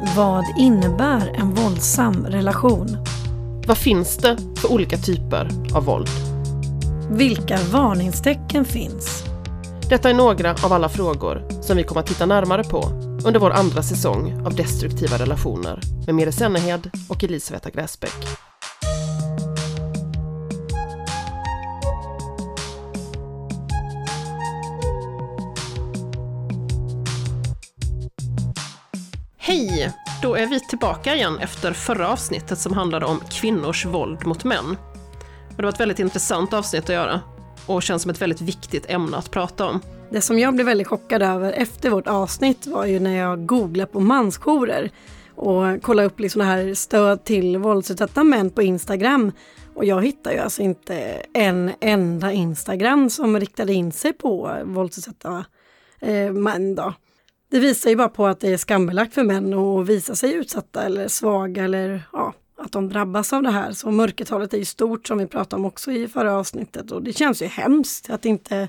Vad innebär en våldsam relation? Vad finns det för olika typer av våld? Vilka varningstecken finns? Detta är några av alla frågor som vi kommer att titta närmare på under vår andra säsong av Destruktiva relationer med Mire Sennehed och Elisabetta Gräsbäck. Är vi tillbaka igen efter förra avsnittet som handlade om kvinnors våld mot män. Och det var ett väldigt intressant avsnitt att göra och känns som ett väldigt viktigt ämne att prata om. Det som jag blev väldigt chockad över efter vårt avsnitt var ju när jag googlade på mansjourer och kollade upp liksom här stöd till våldsutsatta män på Instagram. Och jag hittade ju alltså inte en enda Instagram som riktade in sig på våldsutsatta eh, män. Då. Det visar ju bara på att det är skambelagt för män att visa sig utsatta eller svaga eller ja, att de drabbas av det här. Så mörkertalet är ju stort som vi pratade om också i förra avsnittet och det känns ju hemskt att inte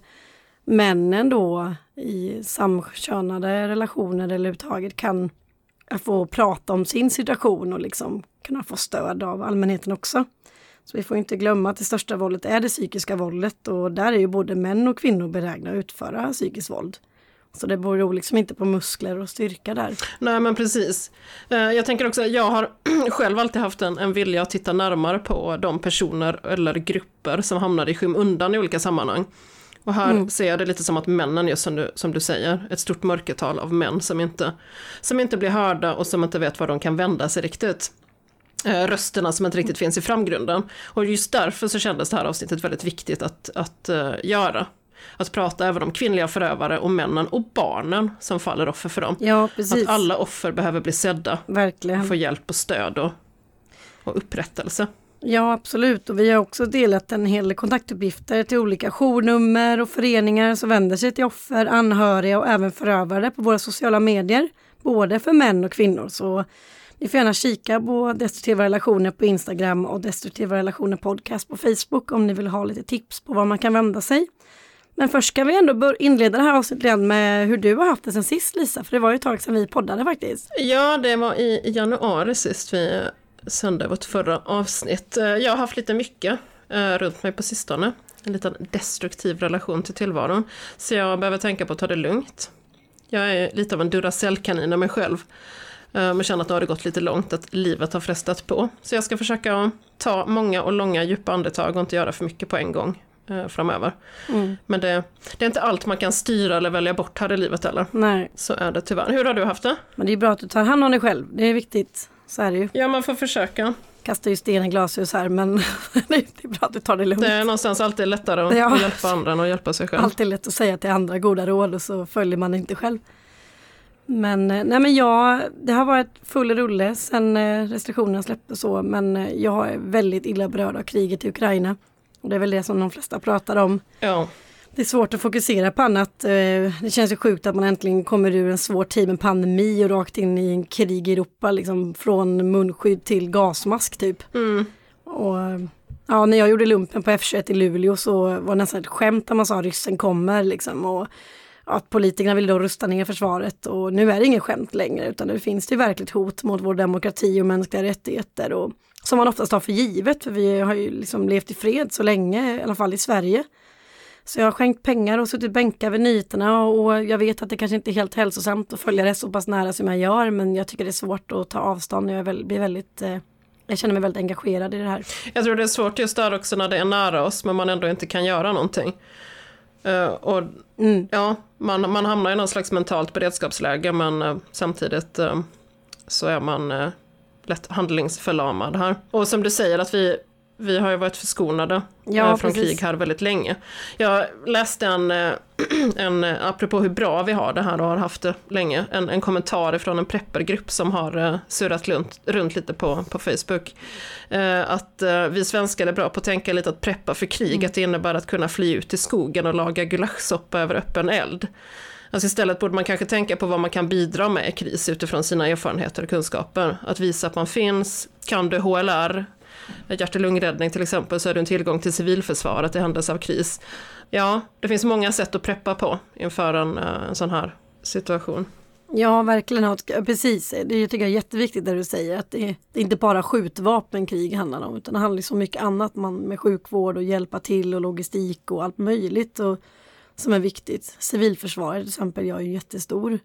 männen då i samkönade relationer eller överhuvudtaget kan få prata om sin situation och liksom kunna få stöd av allmänheten också. Så vi får inte glömma att det största våldet är det psykiska våldet och där är ju både män och kvinnor beräkna att utföra psykiskt våld. Så det beror liksom inte på muskler och styrka där. Nej men precis. Eh, jag tänker också, jag har själv alltid haft en, en vilja att titta närmare på de personer eller grupper som hamnar i skymundan i olika sammanhang. Och här mm. ser jag det lite som att männen, just som du, som du säger, ett stort mörkertal av män som inte, som inte blir hörda och som inte vet var de kan vända sig riktigt. Eh, rösterna som inte riktigt finns i framgrunden. Och just därför så kändes det här avsnittet väldigt viktigt att, att uh, göra att prata även om kvinnliga förövare och männen och barnen som faller offer för dem. Ja, precis. Att alla offer behöver bli sedda. Verkligen. Få hjälp och stöd och, och upprättelse. Ja absolut och vi har också delat en hel del kontaktuppgifter till olika journummer och föreningar som vänder sig till offer, anhöriga och även förövare på våra sociala medier. Både för män och kvinnor. Så ni får gärna kika på Destruktiva relationer på Instagram och Destruktiva relationer podcast på Facebook om ni vill ha lite tips på var man kan vända sig. Men först ska vi ändå inleda det här avsnittet med hur du har haft det sen sist Lisa, för det var ju ett tag sedan vi poddade faktiskt. Ja, det var i januari sist vi sände vårt förra avsnitt. Eh, jag har haft lite mycket eh, runt mig på sistone. En liten destruktiv relation till tillvaron. Så jag behöver tänka på att ta det lugnt. Jag är lite av en Duracell-kanin av mig själv. Eh, men känner att nu har det gått lite långt, att livet har frestat på. Så jag ska försöka ta många och långa djupa andetag och inte göra för mycket på en gång framöver. Mm. Men det, det, är inte allt man kan styra eller välja bort här i livet heller. Nej. Så är det tyvärr. Hur har du haft det? Men det är bra att du tar hand om dig själv, det är viktigt. Så är det ju. Ja, man får försöka. Kastar ju sten i glashus här men det är bra att du tar det lugnt. Det är någonstans alltid lättare att ja. hjälpa andra än att hjälpa sig själv. Alltid lätt att säga till andra goda råd och så följer man inte själv. Men, eh, nej men jag, det har varit full rulle sen eh, restriktionerna släpptes så men eh, jag är väldigt illa berörd av kriget i Ukraina. Och det är väl det som de flesta pratar om. Ja. Det är svårt att fokusera på annat. Eh, det känns ju sjukt att man äntligen kommer ur en svår tid med pandemi och rakt in i en krig i Europa, liksom från munskydd till gasmask typ. Mm. Och, ja, när jag gjorde lumpen på F21 i Luleå så var det nästan ett skämt när man sa ryssen kommer liksom. Och, att politikerna vill då rusta ner försvaret och nu är det ingen skämt längre utan nu finns det verkligt hot mot vår demokrati och mänskliga rättigheter och som man oftast tar för givet för vi har ju liksom levt i fred så länge, i alla fall i Sverige. Så jag har skänkt pengar och suttit bänkar vid nyheterna och jag vet att det kanske inte är helt hälsosamt att följa det så pass nära som jag gör men jag tycker det är svårt att ta avstånd. Jag blir väldigt eh, jag känner mig väldigt engagerad i det här. Jag tror det är svårt just där också när det är nära oss men man ändå inte kan göra någonting. Uh, och mm. ja, man, man hamnar i någon slags mentalt beredskapsläge men uh, samtidigt så är man lätt handlingsförlamad här. Och som du säger att vi vi har ju varit förskonade ja, från precis. krig här väldigt länge. Jag läste en, en, apropå hur bra vi har det här och har haft det länge, en, en kommentar från en preppergrupp som har surrat runt, runt lite på, på Facebook. Att vi svenskar är bra på att tänka lite att preppa för krig, mm. att det innebär att kunna fly ut i skogen och laga gulaschsoppa över öppen eld. Alltså istället borde man kanske tänka på vad man kan bidra med i kris utifrån sina erfarenheter och kunskaper. Att visa att man finns, kan du HLR, hjärt och lungräddning till exempel, så är du en tillgång till civilförsvaret i händelse av kris. Ja, det finns många sätt att preppa på inför en, eh, en sån här situation. Ja, verkligen. Precis, det tycker jag är jätteviktigt det du säger att det, det är inte bara skjutvapenkrig handlar om utan det handlar om så mycket annat man, med sjukvård och hjälpa till och logistik och allt möjligt och, som är viktigt. Civilförsvaret till exempel gör ju jättestor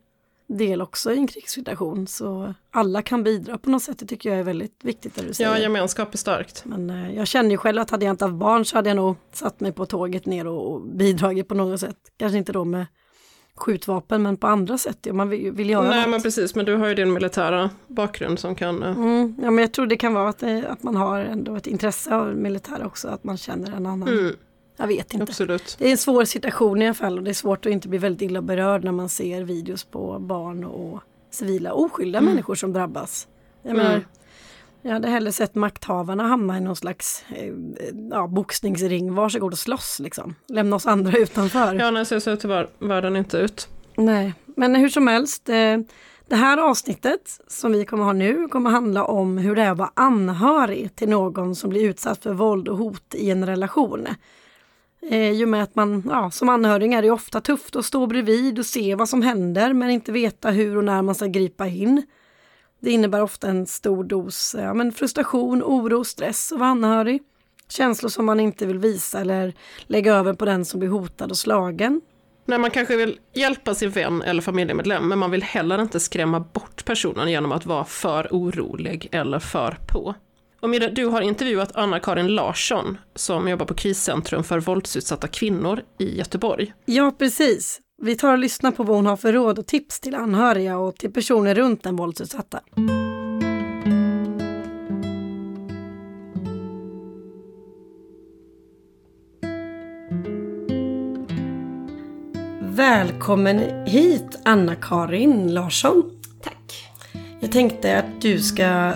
del också i en krigssituation så alla kan bidra på något sätt. Det tycker jag är väldigt viktigt. Du säger. Ja, gemenskap är starkt. Men eh, jag känner ju själv att hade jag inte haft barn så hade jag nog satt mig på tåget ner och, och bidragit på något sätt. Kanske inte då med skjutvapen men på andra sätt. Om man vill, vill göra Nej något. men precis, men du har ju din militära bakgrund som kan... eh, Mm, ja men jag tror det kan vara att, det, att man har ändå ett intresse av militär också, att man känner en annan. Mm, Jag vet inte. absolut. Det är en svår situation i alla fall och det är svårt att inte bli väldigt illa berörd när man ser videos på barn och civila oskyldiga människor som drabbas. Jag Mm. menar, jag hade hellre sett makthavarna hamna i någon slags eh, ja, boxningsring, varsågod och slåss liksom. Lämna oss andra utanför. Ja, nej, så ser tyvärr världen inte ut. Nej, men hur som helst. Eh, det här avsnittet som vi kommer ha nu kommer handla om hur det är att vara anhörig till någon som blir utsatt för våld och hot i en relation. Eh, I och med att man ja, som anhörig är det ofta tufft att stå bredvid och se vad som händer men inte veta hur och när man ska gripa in. Det innebär ofta en stor dos ja, men frustration, oro, stress att vara anhörig. Känslor som man inte vill visa eller lägga över på den som blir hotad och slagen. Nej, man kanske vill hjälpa sin vän eller familjemedlem, men man vill heller inte skrämma bort personen genom att vara för orolig eller för på. Och Mira, du har intervjuat Anna-Karin Larsson som jobbar på kriscentrum för våldsutsatta kvinnor i Göteborg. Ja, precis. Vi tar och lyssnar på vad hon har för råd och tips till anhöriga och till personer runt den våldsutsatta. Välkommen hit Anna-Karin Larsson. Tack. Jag tänkte att du ska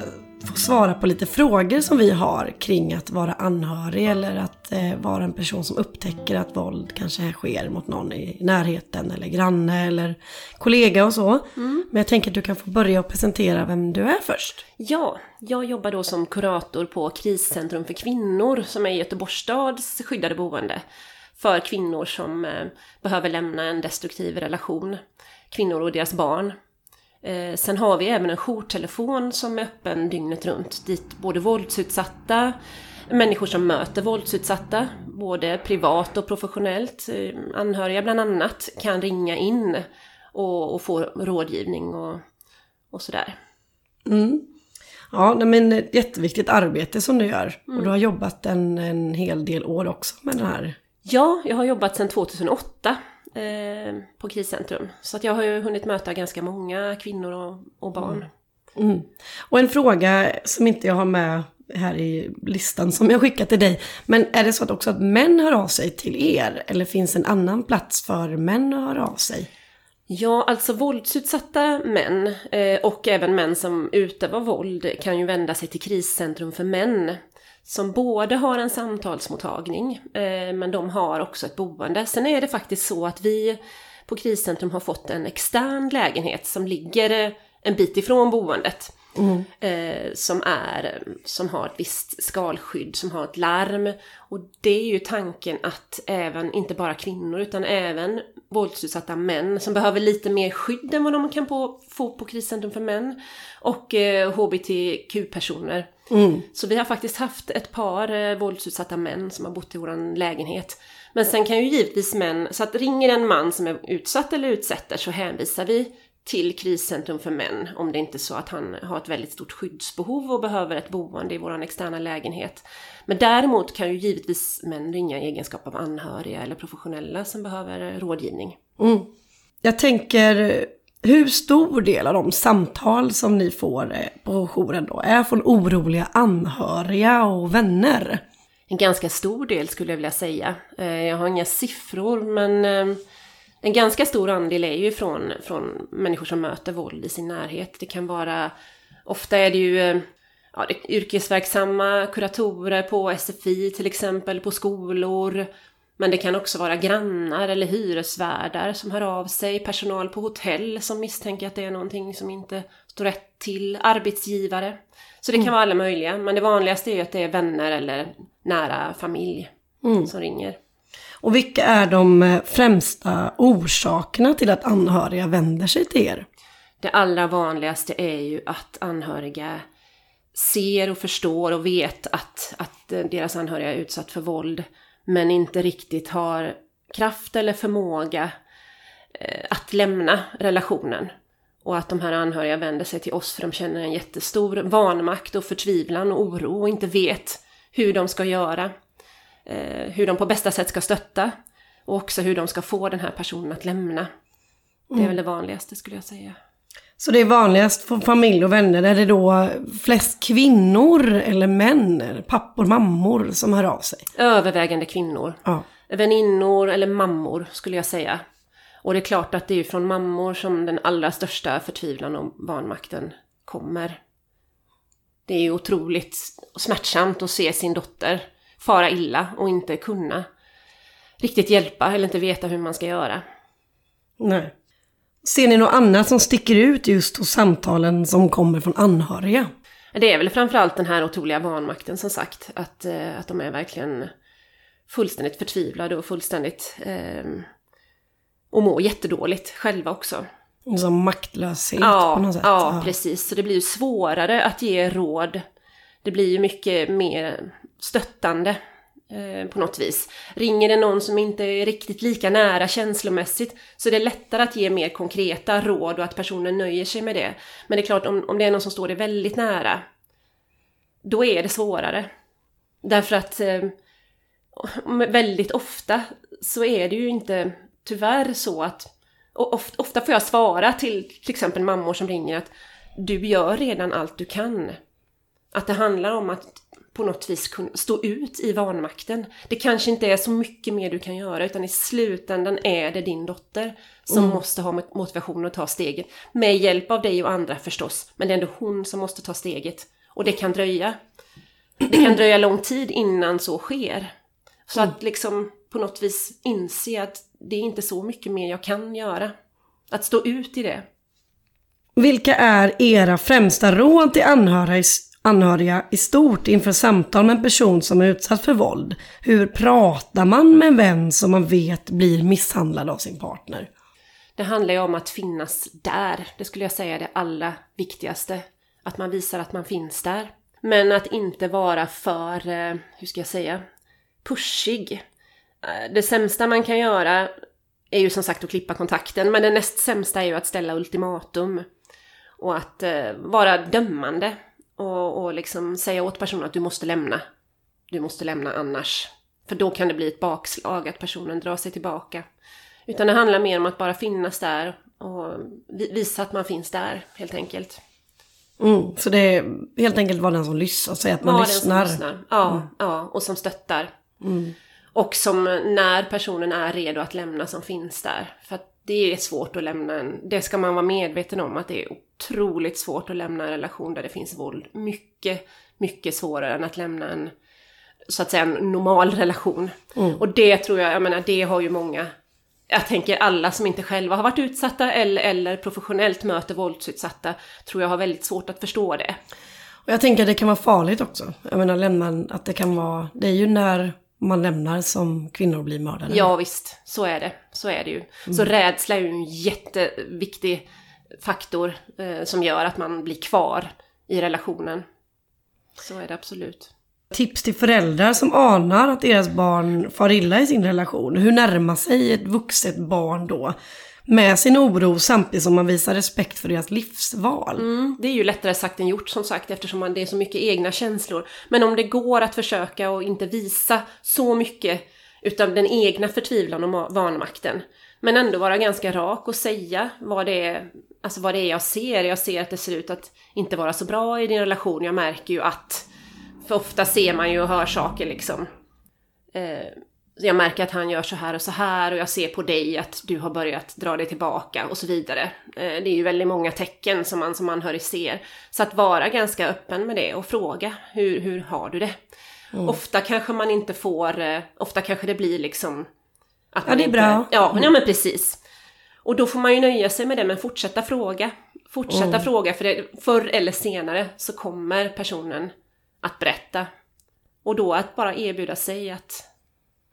få svara på lite frågor som vi har kring att vara anhörig eller att eh, vara en person som upptäcker att våld kanske sker mot någon i närheten eller granne eller kollega och så. Men jag tänker att du kan få börja och presentera vem du är först. Ja, jag jobbar då som kurator på Kriscentrum för kvinnor som är Göteborgs stads skyddade boende för kvinnor som eh, behöver lämna en destruktiv relation. Kvinnor och deras barn. Eh, sen har vi även en jourtelefon som är öppen dygnet runt dit både våldsutsatta, människor som möter våldsutsatta, både privat och professionellt, eh, anhöriga bland annat, kan ringa in och, och få rådgivning och, och sådär. Mm. Ja, men ett jätteviktigt arbete som du gör. Och du har jobbat en, en hel del år också med den här. Ja, jag har jobbat sedan 2008 eh, på kriscentrum. Så att jag har ju hunnit möta ganska många kvinnor och, och barn. Mm. Och en fråga som inte jag har med här i listan som jag skickat till dig. Men är det så att också att män hör av sig till er? Eller finns en annan plats för män att höra av sig? Ja, alltså våldsutsatta män eh, och även män som utövar våld kan ju vända sig till kriscentrum för män. Som både har en samtalsmottagning, eh, men de har också ett boende. Sen är det faktiskt så att vi på kriscentrum har fått en extern lägenhet som ligger eh, en bit ifrån boendet. Eh, som, är, som har ett visst skalskydd, som har ett larm. Och det är ju tanken att även, inte bara kvinnor, utan även våldsutsatta män som behöver lite mer skydd än vad de kan på, få på kriscentrum för män. Och eh, hbtq-personer. Så vi har faktiskt haft ett par eh, våldsutsatta män som har bott i vår lägenhet. Men sen kan ju givetvis män, så att ringer en man som är utsatt eller utsätter så hänvisar vi till kriscentrum för män om det inte är så att han har ett väldigt stort skyddsbehov och behöver ett boende i vår externa lägenhet. Men däremot kan ju givetvis män ringa i egenskap av anhöriga eller professionella som behöver rådgivning. Mm. Jag tänker, hur stor del av de samtal som ni får eh, på jouren då är från oroliga anhöriga och vänner? En ganska stor del skulle jag vilja säga. Eh, jag har inga siffror men eh, en ganska stor andel är ju från, från människor som möter våld i sin närhet. Det kan vara, ofta är det ju ja, det, yrkesverksamma kuratorer på SFI till exempel, på skolor. Men det kan också vara grannar eller hyresvärdar som hör av sig, personal på hotell som misstänker att det är någonting som inte står rätt till, arbetsgivare. Så det kan vara alla möjliga, men det vanligaste är ju att det är vänner eller nära familj som ringer. Och vilka är de eh, främsta orsakerna till att anhöriga vänder sig till er? Det allra vanligaste är ju att anhöriga ser och förstår och vet att, att deras anhöriga är utsatt för våld men inte riktigt har kraft eller förmåga eh, att lämna relationen. Och att de här anhöriga vänder sig till oss för de känner en jättestor vanmakt och förtvivlan och oro och inte vet hur de ska göra. Eh, hur de på bästa sätt ska stötta. Och också hur de ska få den här personen att lämna. Det är mm. väl det vanligaste skulle jag säga. Så det är vanligast för familj och vänner, är det då flest kvinnor eller män, pappor, mammor som hör av sig? Övervägande kvinnor. Ja. Väninnor eller mammor skulle jag säga. Och det är klart att det är från mammor som den allra största förtvivlan och vanmakten kommer. Det är ju otroligt smärtsamt att se sin dotter fara illa och inte kunna riktigt hjälpa eller inte veta hur man ska göra. Nej. Ser ni något annat som sticker ut just hos samtalen som kommer från anhöriga? Det är väl framförallt den här otroliga vanmakten som sagt. Att, eh, att de är verkligen fullständigt förtvivlade och fullständigt... Eh, och mår jättedåligt själva också. Som maktlöshet ja, på något sätt. Ja, ja, precis. Så det blir ju svårare att ge råd. Det blir ju mycket mer stöttande eh, på något vis. Ringer det någon som inte är riktigt lika nära känslomässigt så det är lättare att ge mer konkreta råd och att personen nöjer sig med det. Men det är klart, om, om det är någon som står dig väldigt nära, då är det svårare. Därför att eh, väldigt ofta så är det ju inte tyvärr så att ofta, ofta får jag svara till till exempel mammor som ringer att du gör redan allt du kan. Att det handlar om att på något vis kunna stå ut i vanmakten. Det kanske inte är så mycket mer du kan göra utan i slutändan är det din dotter som mm. måste ha motivation att ta steget. Med hjälp av dig och andra förstås, men det är ändå hon som måste ta steget. Och det kan dröja. Det kan dröja lång tid innan så sker. Så mm. att liksom på något vis inse att det är inte så mycket mer jag kan göra. Att stå ut i det. Vilka är era främsta råd till anhöriga anhöriga i stort inför samtal med en person som är utsatt för våld. Hur pratar man med en vän som man vet blir misshandlad av sin partner? Det handlar ju om att finnas där. Det skulle jag säga är det allra viktigaste. Att man visar att man finns där. Men att inte vara för, eh, hur ska jag säga, pushig. Eh, det sämsta man kan göra är ju som sagt att klippa kontakten, men det näst sämsta är ju att ställa ultimatum. Och att eh, vara dömande. Och, och liksom säga åt personen att du måste lämna. Du måste lämna annars. För då kan det bli ett bakslag att personen drar sig tillbaka. Utan det handlar mer om att bara finnas där och visa att man finns där helt enkelt. Mm, så det är helt enkelt vara den som lyssnar, säga att man var lyssnar. lyssnar. Ja, mm. ja, och som stöttar. Mm. Och som när personen är redo att lämna som finns där. För att det är svårt att lämna en, det ska man vara medveten om att det är otroligt svårt att lämna en relation där det finns våld. Mycket, mycket svårare än att lämna en, så att säga en normal relation. Mm. Och det tror jag, jag menar det har ju många, jag tänker alla som inte själva har varit utsatta eller, eller professionellt möter våldsutsatta, tror jag har väldigt svårt att förstå det. Och jag tänker att det kan vara farligt också. Jag menar lämna, att det kan vara, det är ju när man lämnar som kvinnor blir mördade. Ja visst, så är det. Så är det ju. Mm. Så rädsla är ju en jätteviktig faktor eh, som gör att man blir kvar i relationen. Så är det absolut. Tips till föräldrar som anar att deras barn far illa i sin relation. Hur närma sig ett vuxet barn då? Med sin oro samtidigt som man visar respekt för deras livsval. Mm, det är ju lättare sagt än gjort som sagt eftersom man, det är så mycket egna känslor. Men om det går att försöka och inte visa så mycket utav den egna förtvivlan och vanmakten. Men ändå vara ganska rak och säga vad det är, alltså vad det är jag ser. Jag ser att det ser ut att inte vara så bra i din relation. Jag märker ju att, för ofta ser man ju och hör saker liksom. Eh, jag märker att han gör så här och så här och jag ser på dig att du har börjat dra dig tillbaka och så vidare. Eh, det är ju väldigt många tecken som man som anhörig ser. Så att vara ganska öppen med det och fråga hur, hur har du det? Mm. Ofta kanske man inte får, eh, ofta kanske det blir liksom... Att ja, det är inte, bra. Ja, mm. ja, men precis. Och då får man ju nöja sig med det, men fortsätta fråga. Fortsätta mm. fråga, för det, förr eller senare så kommer personen att berätta. Och då att bara erbjuda sig att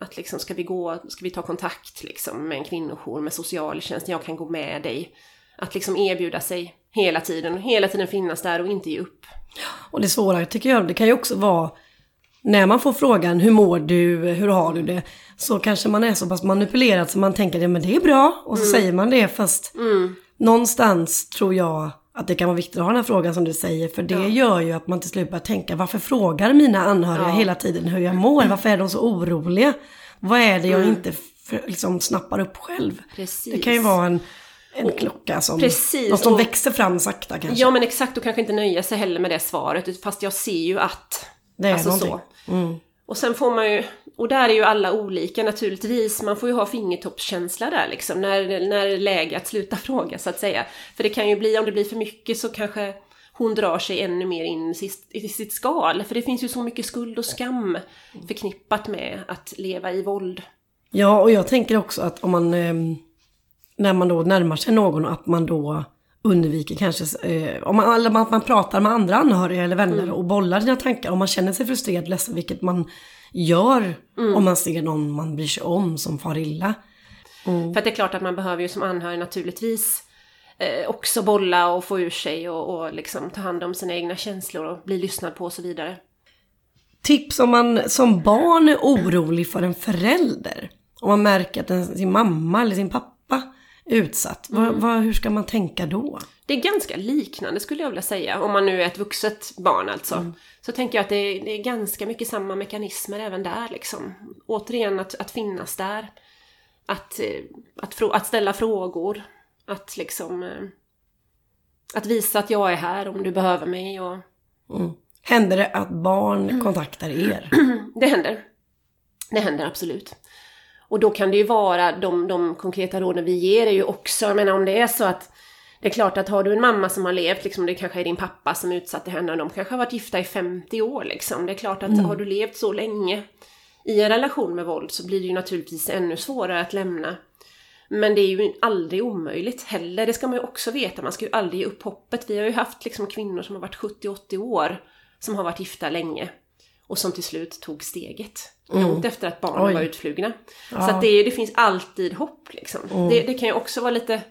att liksom, ska vi gå, ska vi ta kontakt liksom med en kvinnojour, med socialtjänsten, jag kan gå med dig. Att liksom erbjuda sig hela tiden, hela tiden finnas där och inte ge upp. Och det svåra tycker jag, det kan ju också vara när man får frågan hur mår du, hur har du det? Så kanske man är så pass manipulerad så man tänker att det är bra och så mm. säger man det fast mm. någonstans tror jag att det kan vara viktigt att ha den här frågan som du säger. För det ja. gör ju att man till slut börjar tänka, varför frågar mina anhöriga ja. hela tiden hur jag mår? Varför är de så oroliga? Vad är det jag mm. inte för, liksom, snappar upp själv? Precis. Det kan ju vara en, en och, klocka som, precis, något som och, växer fram sakta kanske. Ja men exakt, och kanske inte nöja sig heller med det svaret. Fast jag ser ju att... Det är alltså någonting. så. Mm. Och sen får man ju, och där är ju alla olika naturligtvis, man får ju ha fingertoppskänsla där liksom, när, när det är läge att sluta fråga så att säga. För det kan ju bli, om det blir för mycket så kanske hon drar sig ännu mer in i sitt, skal. För det finns ju så mycket skuld och skam förknippat med att leva i våld. Ja, och jag tänker också att om man, eh, när man då närmar sig någon, att man då undviker kanske, eh, om man, eller man, man pratar med andra anhöriga eller vänner mm. och bollar dina tankar. Om man känner sig frustrerad, ledsen, vilket man gör mm. om man ser någon man bryr sig om som far illa. Mm. För att det är klart att man behöver ju som anhörig naturligtvis eh, också bolla och få ur sig och, och liksom ta hand om sina egna känslor och bli lyssnad på och så vidare. Tips om man som barn är orolig för en förälder. Om man märker att en, sin mamma eller sin pappa utsatt. Mm. Vad, vad, hur ska man tänka då? Det är ganska liknande skulle jag vilja säga. Om man nu är ett vuxet barn alltså. Mm. Så tänker jag att det är, det är, ganska mycket samma mekanismer även där liksom. Återigen att, att finnas där. Att, eh, att, att ställa frågor. Att liksom... Eh, att visa att jag är här om du behöver mig och... Mm. Händer det att barn mm. kontaktar er? Det händer. Det händer absolut. Och då kan det ju vara de, de konkreta råden vi ger är ju också, jag menar om det är så att det är klart att har du en mamma som har levt, liksom, det kanske är din pappa som utsatte henne och de kanske har varit gifta i 50 år liksom. Det är klart att mm. har du levt så länge i en relation med våld så blir det ju naturligtvis ännu svårare att lämna. Men det är ju aldrig omöjligt heller, det ska man ju också veta, man ska ju aldrig ge upp hoppet. Vi har ju haft liksom kvinnor som har varit 70-80 år som har varit gifta länge och som till slut tog steget. Mm. Efter att barnen Oj. var utflugna. Ja. Så att det, det finns alltid hopp liksom. Mm. Det, det, kan ju också vara lite,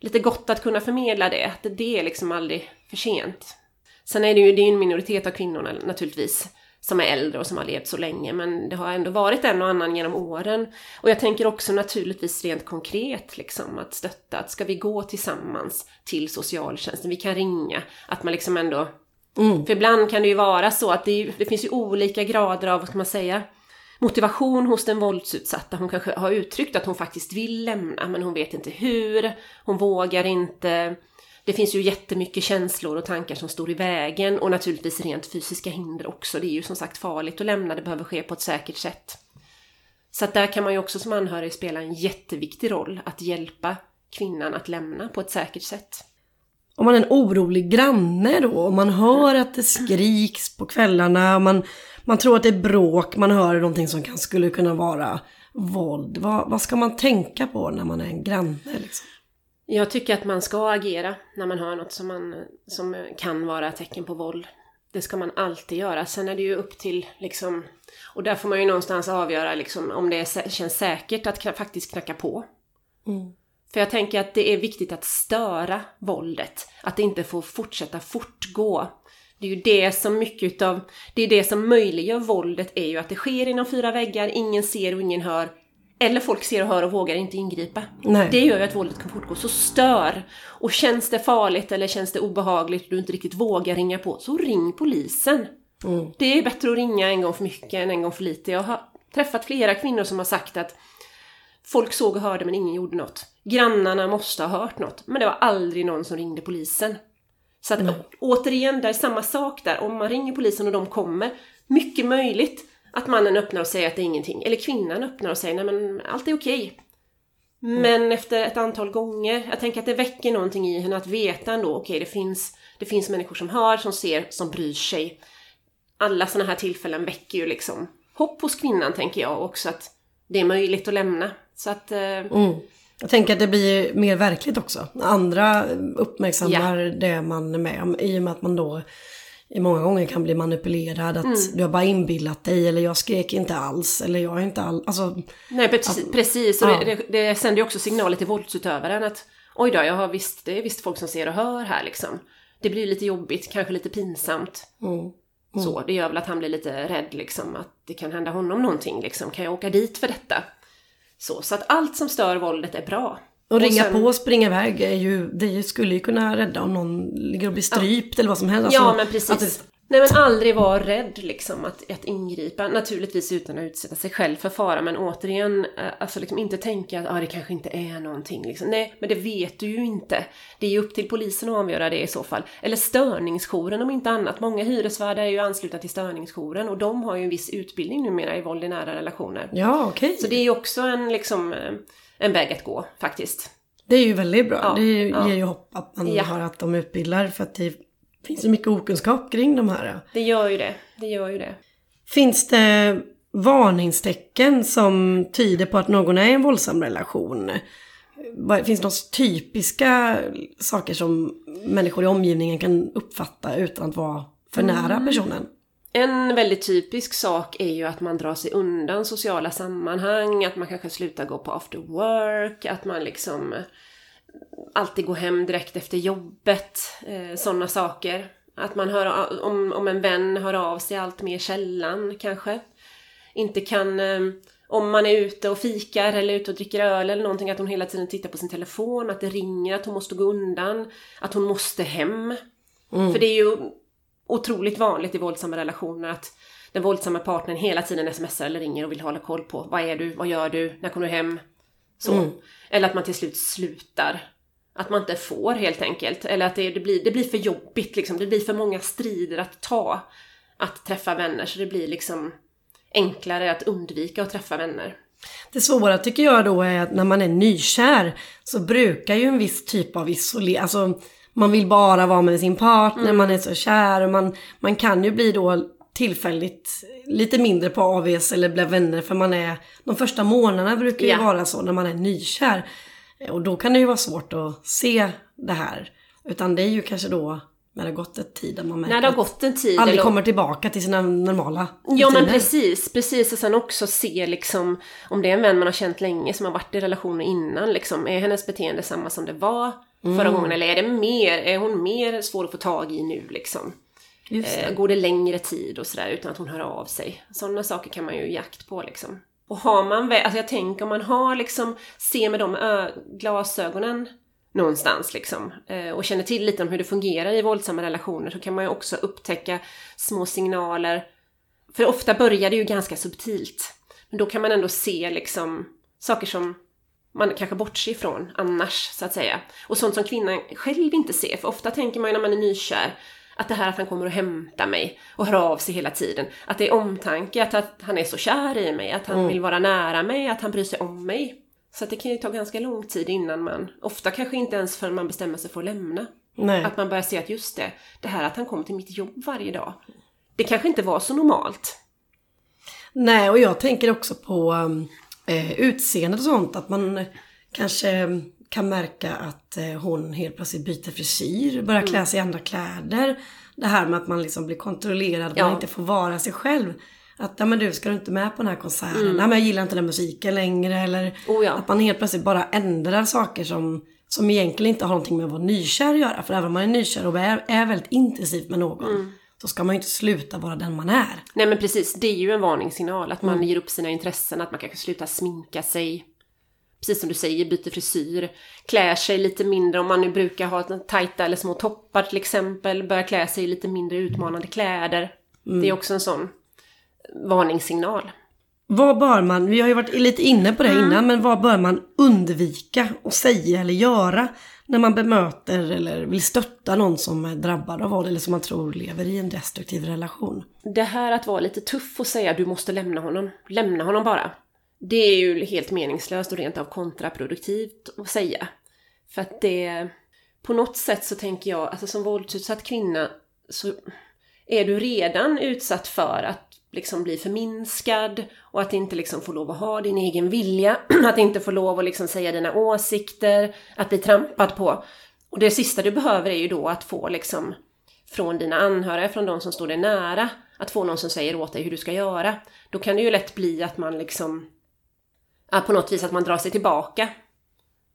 lite gott att kunna förmedla det, att det är liksom aldrig för sent. Sen är det ju det är en minoritet av kvinnorna naturligtvis som är äldre och som har levt så länge, men det har ändå varit en och annan genom åren. Och jag tänker också naturligtvis rent konkret liksom att stötta, att ska vi gå tillsammans till socialtjänsten, vi kan ringa, att man liksom ändå Mm. För ibland kan det ju vara så att det, det, finns ju olika grader av, vad ska man säga, motivation hos den våldsutsatta. Hon kanske har uttryckt att hon faktiskt vill lämna, men hon vet inte hur, hon vågar inte. Det finns ju jättemycket känslor och tankar som står i vägen och naturligtvis rent fysiska hinder också. Det är ju som sagt farligt att lämna, det behöver ske på ett säkert sätt. Så att där kan man ju också som anhörig spela en jätteviktig roll att hjälpa kvinnan att lämna på ett säkert sätt om man är en orolig granne då, om man hör att det skriks på kvällarna, man, man tror att det är bråk, man hör någonting som kan, skulle kunna vara våld. Vad, vad ska man tänka på när man är en granne? Liksom? Jag tycker att man ska agera när man hör något som, man, som kan vara tecken på våld. Det ska man alltid göra. Sen är det ju upp till, liksom, och där får man ju någonstans avgöra liksom, om det är, känns säkert att faktiskt knacka på. Mm. För jag tänker att det är viktigt att störa våldet. Att det inte får fortsätta fortgå. Det är ju det som mycket utav, det är det som möjliggör våldet är ju att det sker inom fyra väggar, ingen ser och ingen hör. Eller folk ser och hör och vågar inte ingripa. Nej. Det gör ju att våldet kan fortgå. Så stör! Och känns det farligt eller känns det obehagligt och du inte riktigt vågar ringa på, så ring polisen. Mm. Det är bättre att ringa en gång för mycket än en gång för lite. Jag har träffat flera kvinnor som har sagt att Folk såg och hörde men ingen gjorde något. Grannarna måste ha hört något, men det var aldrig någon som ringde polisen. Så att, återigen, det är samma sak där. Om man ringer polisen och de kommer, mycket möjligt att mannen öppnar och säger att det är ingenting. Eller kvinnan öppnar och säger nej men allt är okej. Mm. Men efter ett antal gånger, jag tänker att det väcker någonting i henne att veta ändå, okej okay, det, finns, det finns människor som hör, som ser, som bryr sig. Alla sådana här tillfällen väcker ju liksom hopp hos kvinnan tänker jag också att det är möjligt att lämna. Så att... Eh, mm. Jag tänker att det blir mer verkligt också. Andra uppmärksammar ja. det man är med om i och med att man då i många gånger kan bli manipulerad. Att mm. du har bara inbillat dig eller jag skrek inte alls eller jag är inte alls... Alltså, Nej precis, att, precis. och ja. det, det, sänder ju också signaler till våldsutövaren att oj då, jag har visst, det är visst folk som ser och hör här liksom. Det blir lite jobbigt, kanske lite pinsamt. Mm. Mm. Så, det gör väl att han blir lite rädd liksom, att det kan hända honom någonting liksom. Kan jag åka dit för detta? Så, så att allt som stör våldet är bra. Och ringa sen, på och springa iväg är ju, det skulle ju kunna rädda om någon ligger och blir strypt ja. eller vad som helst. Ja, alltså, men precis. Nej men aldrig vara rädd liksom att, att ingripa. Naturligtvis utan att utsätta sig själv för fara. Men återigen, eh, alltså liksom inte tänka att ah, det kanske inte är någonting. Liksom. Nej, men det vet du ju inte. Det är ju upp till polisen att avgöra det i så fall. Eller störningsjouren om inte annat. Många hyresvärdar är ju anslutna till störningsjouren och de har ju en viss utbildning numera i våld i nära relationer. Ja, okej. Okay. Så det är ju också en, liksom, eh, en väg att gå faktiskt. Det är ju väldigt bra. Ja, det ger ja. ju hopp att man ja. har att de utbildar för att det finns så mycket okunskap kring de här. Det gör ju det. Det gör ju det. Finns det varningstecken som tyder på att någon är i en våldsam relation? Finns det några typiska saker som människor i omgivningen kan uppfatta utan att vara för nära mm. personen? En väldigt typisk sak är ju att man drar sig undan sociala sammanhang, att man kanske slutar gå på after work, att man liksom alltid gå hem direkt efter jobbet, eh, sådana saker. Att man hör, om, om en vän hör av sig allt mer sällan kanske. Inte kan, eh, om man är ute och fikar eller ute och dricker öl eller någonting, att hon hela tiden tittar på sin telefon, att det ringer, att hon måste gå undan, att hon måste hem. Mm. För det är ju otroligt vanligt i våldsamma relationer att den våldsamma partnern hela tiden smsar eller ringer och vill hålla koll på vad är du, vad gör du, när kommer du hem? Så. Mm. Eller att man till slut slutar. Att man inte får helt enkelt. Eller att det, det, blir, det blir för jobbigt liksom. Det blir för många strider att ta. Att träffa vänner. Så det blir liksom enklare att undvika att träffa vänner. Det svåra tycker jag då är att när man är nykär så brukar ju en viss typ av isolering, alltså man vill bara vara med sin partner, mm. man är så kär och man, man kan ju bli då tillfälligt lite mindre på AVS eller bli vänner för man är, de första månaderna brukar ju ja. vara så när man är nykär. Och då kan det ju vara svårt att se det här. Utan det är ju kanske då när det har gått en tid. Man när det har gått en tid. Aldrig eller... kommer tillbaka till sina normala Ja men precis, precis. Och sen också se liksom om det är en vän man har känt länge som har varit i relationer innan. Liksom, är hennes beteende samma som det var förra mm. gången? Eller är det mer, är hon mer svår att få tag i nu liksom? Eh, går det längre tid och sådär utan att hon hör av sig? Sådana saker kan man ju jakt på liksom. Och har man, alltså jag tänker om man har liksom, ser med de glasögonen någonstans liksom eh, och känner till lite om hur det fungerar i våldsamma relationer så kan man ju också upptäcka små signaler. För ofta börjar det ju ganska subtilt. Men då kan man ändå se liksom saker som man kanske bortser ifrån annars, så att säga. Och sånt som kvinnan själv inte ser. För ofta tänker man ju när man är nykär att det här att han kommer och hämtar mig och hör av sig hela tiden. Att det är omtanke, att, att han är så kär i mig, att han mm. vill vara nära mig, att han bryr sig om mig. Så det kan ju ta ganska lång tid innan man, ofta kanske inte ens förrän man bestämmer sig för att lämna. Nej. Att man börjar se att just det, det här att han kommer till mitt jobb varje dag, det kanske inte var så normalt. Nej, och jag tänker också på eh, utseendet och sånt, att man kanske kan märka att eh, hon helt plötsligt byter frisyr, börjar klä mm. sig i andra kläder. Det här med att man liksom blir kontrollerad, ja. man inte får vara sig själv. Att, ja men du, ska du inte med på den här konserten? Mm. Nej men jag gillar inte den musiken längre. Eller oh, ja. att man helt plötsligt bara ändrar saker som, som egentligen inte har någonting med att vara nykär att göra. För även om man är nykär och är, är väldigt intensivt med någon. Mm. Så ska man ju inte sluta vara den man är. Nej men precis, det är ju en varningssignal. Att man mm. ger upp sina intressen, att man kanske slutar sminka sig precis som du säger, byter frisyr, klär sig lite mindre om man nu brukar ha tajta eller små toppar till exempel, börjar klä sig i lite mindre utmanande kläder. Mm. Det är också en sån varningssignal. Vad bör man, vi har ju varit lite inne på det mm. innan, men vad bör man undvika att säga eller göra när man bemöter eller vill stötta någon som är drabbad av våld eller som man tror lever i en destruktiv relation? Det här att vara lite tuff och säga du måste lämna honom, lämna honom bara. Det är ju helt meningslöst och rent av kontraproduktivt att säga. För att det... På något sätt så tänker jag, alltså som våldsutsatt kvinna så är du redan utsatt för att liksom bli förminskad och att inte liksom få lov att ha din egen vilja, att inte få lov att liksom säga dina åsikter, att bli trampad på. Och det sista du behöver är ju då att få liksom från dina anhöriga, från de som står dig nära, att få någon som säger åt dig hur du ska göra. Då kan det ju lätt bli att man liksom på något vis att man drar sig tillbaka.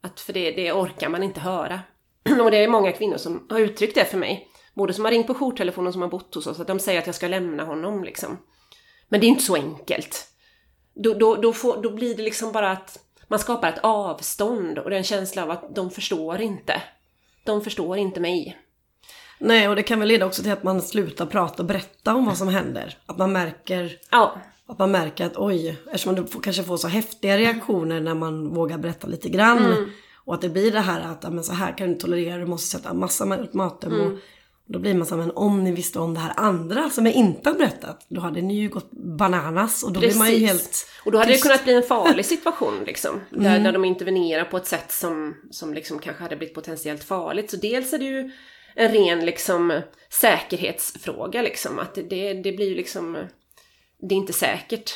Att för det, det orkar man inte höra. Och det är många kvinnor som har uttryckt det för mig. Både som har ringt på jourtelefon och som har bott hos oss. Att de säger att jag ska lämna honom liksom. Men det är inte så enkelt. Då, då, då, får, då blir det liksom bara att man skapar ett avstånd och det är en känsla av att de förstår inte. De förstår inte mig. Nej, och det kan väl leda också till att man slutar prata och berätta om vad som händer. Att man märker, Ja, att, man märker att oj, eftersom du kanske får så häftiga reaktioner när man vågar berätta lite grann. Mm. Och att det blir det här att men så här kan du tolerera, du måste sätta massa ultimatum. Mm. Och då blir man så här, men om ni visste om det här andra som jag inte har berättat, då hade ni ju gått bananas. Och då blir man ju Precis. helt Och då hade tyst. det kunnat bli en farlig situation liksom. Där, där de intervenerar på ett sätt som, som liksom kanske hade blivit potentiellt farligt. Så dels är det ju en ren liksom säkerhetsfråga liksom. Att det, det, det blir ju liksom, det är inte säkert.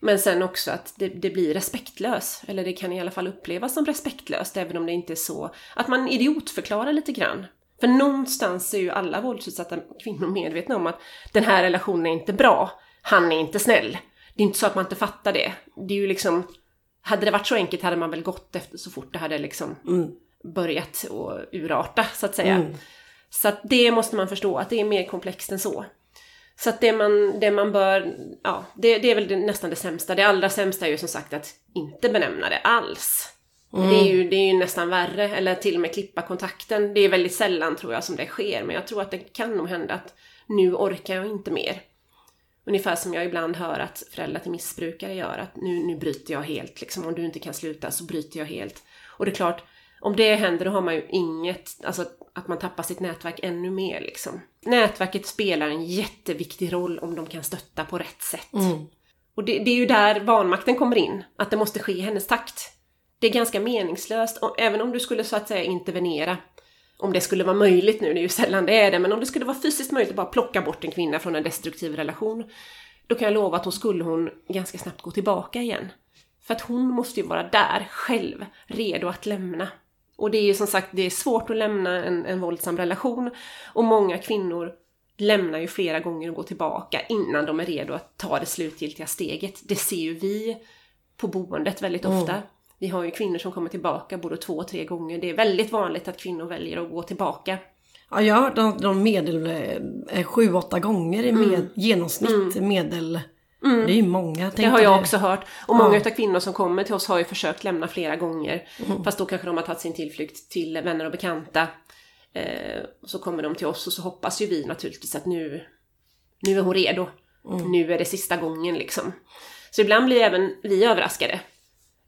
Men sen också att det, det blir respektlöst. Eller det kan i alla fall upplevas som respektlöst även om det inte är så. Att man idiotförklarar lite grann. För någonstans är ju alla våldsutsatta kvinnor medvetna om att den här relationen är inte bra. Han är inte snäll. Det är inte så att man inte fattar det. Det är ju liksom... Hade det varit så enkelt hade man väl gått efter så fort det hade liksom börjat att urarta, så att säga. Så att det måste man förstå, att det är mer komplext än så. Så att det man, det man bör, ja, det, det är väl det, nästan det sämsta. Det allra sämsta är ju som sagt att inte benämna det alls. Det, är ju, det är ju nästan värre, eller till och med klippa kontakten. Det är väldigt sällan tror jag som det sker, men jag tror att det kan nog hända att nu orkar jag inte mer. Ungefär som jag ibland hör att föräldrar till missbrukare gör, att nu, nu bryter jag helt, liksom, om du inte kan sluta så bryter jag helt. Och det är klart, om det händer då har man ju inget, alltså att man tappar sitt nätverk ännu mer liksom. Nätverket spelar en jätteviktig roll om de kan stötta på rätt sätt. Och det, det är ju där vanmakten kommer in, att det måste ske i hennes takt. Det är ganska meningslöst, och även om du skulle så att säga intervenera, om det skulle vara möjligt nu, det är ju sällan det är det, men om det skulle vara fysiskt möjligt att bara plocka bort en kvinna från en destruktiv relation, då kan jag lova att då skulle hon ganska snabbt gå tillbaka igen. För att hon måste ju vara där själv, redo att lämna. Och det är ju som sagt, det är svårt att lämna en, en våldsam relation. Och många kvinnor lämnar ju flera gånger och går tillbaka innan de är redo att ta det slutgiltiga steget. Det ser ju vi på boendet väldigt ofta. Vi har ju kvinnor som kommer tillbaka både två och tre gånger. Det är väldigt vanligt att kvinnor väljer att gå tillbaka. Ja, jag har hört de, de medel eh, sju, åtta gånger i med, genomsnitt medel. Det är ju många. Det har jag det. också hört. Och många utav kvinnor som kommer till oss har ju försökt lämna flera gånger. Fast då kanske de har tagit sin tillflykt till vänner och bekanta. Eh, och så kommer de till oss och så hoppas ju vi naturligtvis att nu, nu är hon redo. Nu är det sista gången liksom. Så ibland blir även vi överraskade.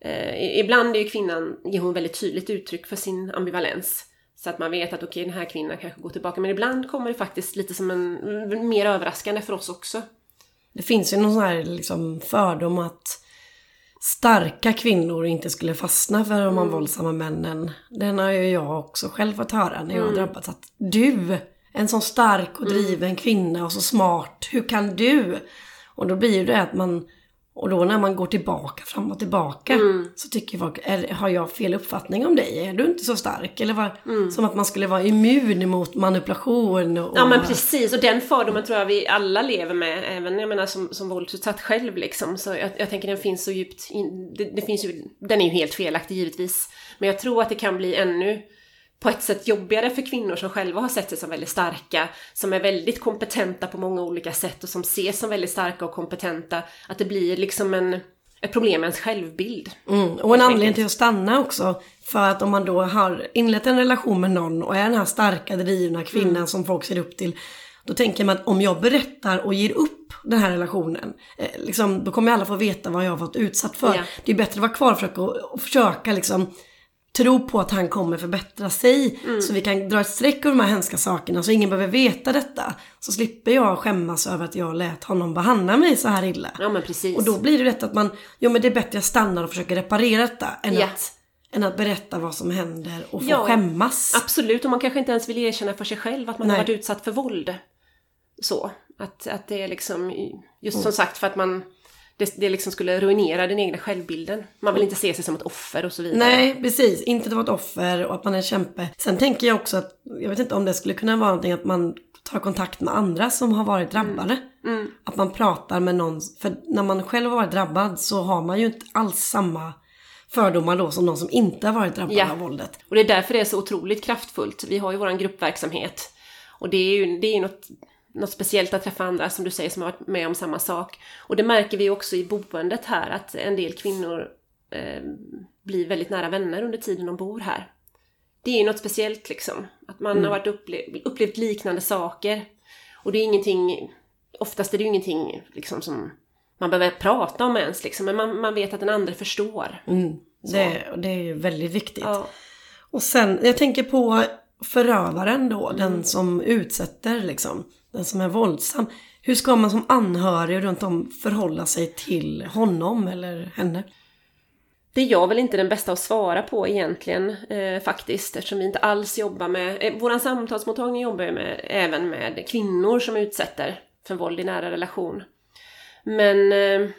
Eh, ibland är ju kvinnan, ger hon väldigt tydligt uttryck för sin ambivalens. Så att man vet att okej, den här kvinnan kanske går tillbaka. Men ibland kommer det faktiskt lite som en, mer överraskande för oss också. Det finns ju någon sån här liksom fördom att starka kvinnor inte skulle fastna för de här våldsamma männen. Den har ju jag också själv fått höra när jag har drabbats. Att du, en sån stark och driven kvinna och så smart, hur kan du? Och då blir ju det att man, och då när man går tillbaka, fram och tillbaka, så tycker folk, är, har jag fel uppfattning om dig? Är du inte så stark? Eller vad, som att man skulle vara immun mot manipulation. Och, Ja men precis, och den fördomen tror jag vi alla lever med, även jag menar som, som våldsutsatt själv liksom. Så jag, jag tänker den finns så djupt, in, det, det finns ju, den är ju helt felaktig givetvis. Men jag tror att det kan bli ännu på ett sätt jobbigare för kvinnor som själva har sett sig som väldigt starka, som är väldigt kompetenta på många olika sätt och som ses som väldigt starka och kompetenta, att det blir liksom en, ett problem med ens självbild. Mm, och en anledning till att stanna också. För att om man då har inlett en relation med någon och är den här starka drivna kvinnan Mm. som folk ser upp till. Då tänker man att om jag berättar och ger upp den här relationen. Eh, liksom, då kommer alla få veta vad jag har varit utsatt för. Ja. Det är bättre att vara kvar och försöka, och försöka liksom tro på att han kommer förbättra sig. Mm. Så vi kan dra ett streck över de här hemska sakerna så ingen behöver veta detta. Så slipper jag skämmas över att jag lät honom behandla mig så här illa. Ja men precis. Och då blir det rätt att man, jo men det är bättre att jag stannar och försöker reparera detta än, Ja. att, än att berätta vad som händer och få Ja. skämmas. Absolut, och man kanske inte ens vill erkänna för sig själv att man Nej. har varit utsatt för våld. Så, att, att det är liksom, just som sagt för att man, det, det liksom skulle ruinera den egna självbilden. Man vill inte se sig som ett offer och så vidare. Nej, precis. Inte att vara ett offer och att man är en kämpe. Sen tänker jag också att, jag vet inte om det skulle kunna vara någonting att man tar kontakt med andra som har varit drabbade. Att man pratar med någon, för när man själv har varit drabbad så har man ju inte alls samma fördomar då som någon som inte har varit drabbad Ja. av våldet. Och det är därför det är så otroligt kraftfullt. Vi har ju våran gruppverksamhet. Och det är ju, det är något, något speciellt att träffa andra som du säger som har varit med om samma sak. Och det märker vi också i boendet här att en del kvinnor eh, blir väldigt nära vänner under tiden de bor här. Det är ju något speciellt liksom. Att man har varit upple- upplevt liknande saker. Och det är ingenting, oftast är det ju ingenting liksom som man behöver prata om ens liksom. Men man, man vet att den andra förstår. Mm. Det, det är ju väldigt viktigt. Ja. Och sen, jag tänker på förövaren då, den som utsätter liksom, den som är våldsam. Hur ska man som anhörig runt om förhålla sig till honom eller henne? Det är jag väl inte den bästa att svara på egentligen eh, faktiskt eftersom vi inte alls jobbar med... Eh, våran samtalsmottagning jobbar ju med, även med kvinnor som utsätter för våld i nära relation. Men eh,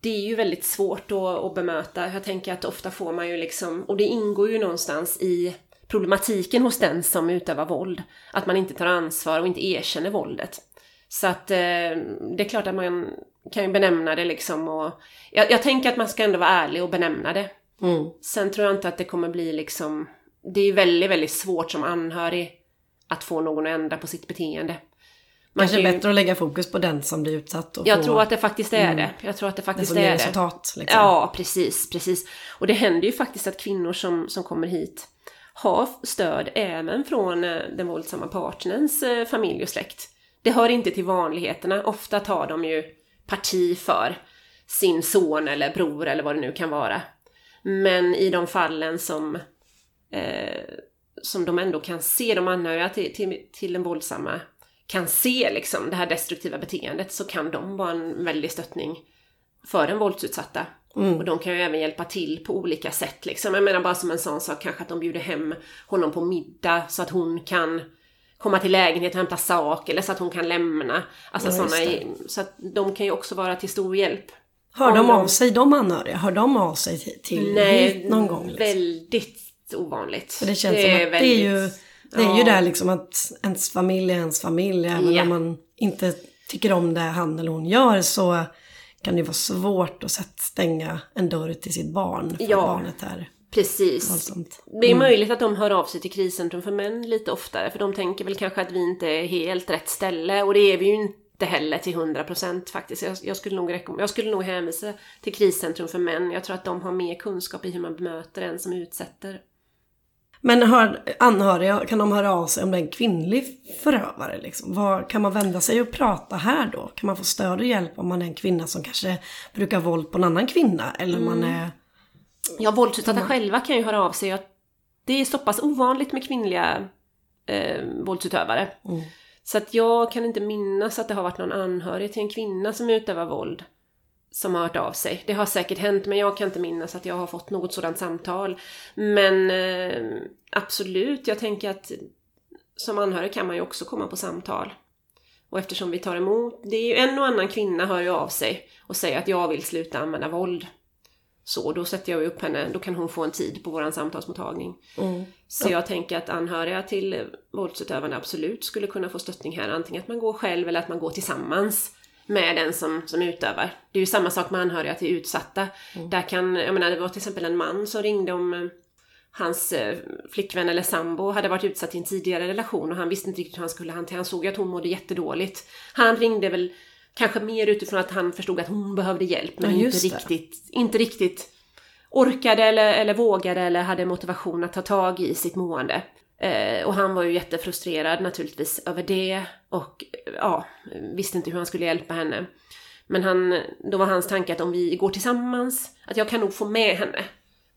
det är ju väldigt svårt att, att bemöta. Jag tänker att ofta får man ju liksom... Och det ingår ju någonstans i problematiken hos den som utövar våld. Att man inte tar ansvar och inte erkänner våldet. Så att eh, det är klart att man kan ju benämna det liksom och... Jag, jag tänker att man ska ändå vara ärlig och benämna det. Mm. Sen tror jag inte att det kommer bli liksom... Det är ju väldigt, väldigt svårt som anhörig att få någon att ändra på sitt beteende. Man Kanske kan ju- bättre att lägga fokus på den som blir utsatt och Jag få tror att det faktiskt är Mm. det. Jag tror att det det faktiskt som ger är det. resultat. Liksom. Ja, precis, precis. Och det händer ju faktiskt att kvinnor som, som kommer hit har stöd även från eh, den våldsamma partnerns eh, familj och släkt. Det hör inte till vanligheterna. Ofta tar de ju parti för sin son eller bror eller vad det nu kan vara. Men i de fallen som, eh, som de ändå kan se, de anhöriga till, till, till den våldsamma kan se liksom det här destruktiva beteendet så kan de vara en väldig stöttning för den våldsutsatta. Och de kan ju även hjälpa till på olika sätt liksom. Jag menar bara som en sån sak kanske att de bjuder hem honom på middag så att hon kan komma till lägenheten och hämta sak eller så att hon kan lämna. Alltså Ja, det. i- så att de kan ju också vara till stor hjälp. Hör de de- av sig, de anhöriga, hör de av sig till, till hit någon gång? Liksom? väldigt ovanligt. För det känns som att det är ju, det är ju Ja. där liksom att ens familj är ens familj. Även Ja. om man inte tycker om det han eller hon gör så kan det vara svårt att stänga en dörr till sitt barn. För Ja. barnet är Precis. våldsamt. Det är möjligt att de hör av sig till kriscentrum för män lite oftare, för de tänker väl kanske att vi inte är helt rätt ställe, och det är vi ju inte heller till 100% faktiskt. Jag, jag, skulle nog rekomm- jag skulle nog hänvisa till kriscentrum för män. Jag tror att de har mer kunskap i hur man bemöter en som utsätter. Men hör, anhöriga, kan de höra av sig om det är en kvinnlig förövare? Liksom? Var, kan man vända sig och prata här då? Kan man få stöd och hjälp om man är en kvinna som kanske brukar våld på en annan kvinna? Eller om man Mm. är... Ja, våldsutsatta själva kan ju höra av sig. Det är så pass ovanligt med kvinnliga eh, våldsutövare. Mm. Så att jag kan inte minnas att det har varit någon anhörig till en kvinna som utövar våld som har hört av sig. Det har säkert hänt, men jag kan inte minnas att jag har fått något sådant samtal. Men eh, absolut, jag tänker att som anhörig kan man ju också komma på samtal. Och eftersom vi tar emot, det är ju en och annan kvinna hör ju av sig och säger att jag vill sluta använda våld. Så då sätter jag upp henne, då kan hon få en tid på våran samtalsmottagning. Mm. Så jag tänker att anhöriga till våldsutövarna absolut skulle kunna få stöttning här. Antingen att man går själv eller att man går tillsammans med den som, som utövar. Det är ju samma sak med anhöriga till utsatta. Där kan, jag menar det var till exempel en man som ringde om eh, hans eh, flickvän eller sambo hade varit utsatt i en tidigare relation och han visste inte riktigt hur han skulle hantera. Han såg att hon mådde jättedåligt. Han ringde väl kanske mer utifrån att han förstod att hon behövde hjälp men Ja, inte riktigt, inte riktigt orkade eller, eller vågade eller hade motivation att ta tag i sitt mående. Eh, och han var ju jättefrustrerad naturligtvis över det och eh, ja, visste inte hur han skulle hjälpa henne. Men han, då var hans tanke att om vi går tillsammans, att jag kan nog få med henne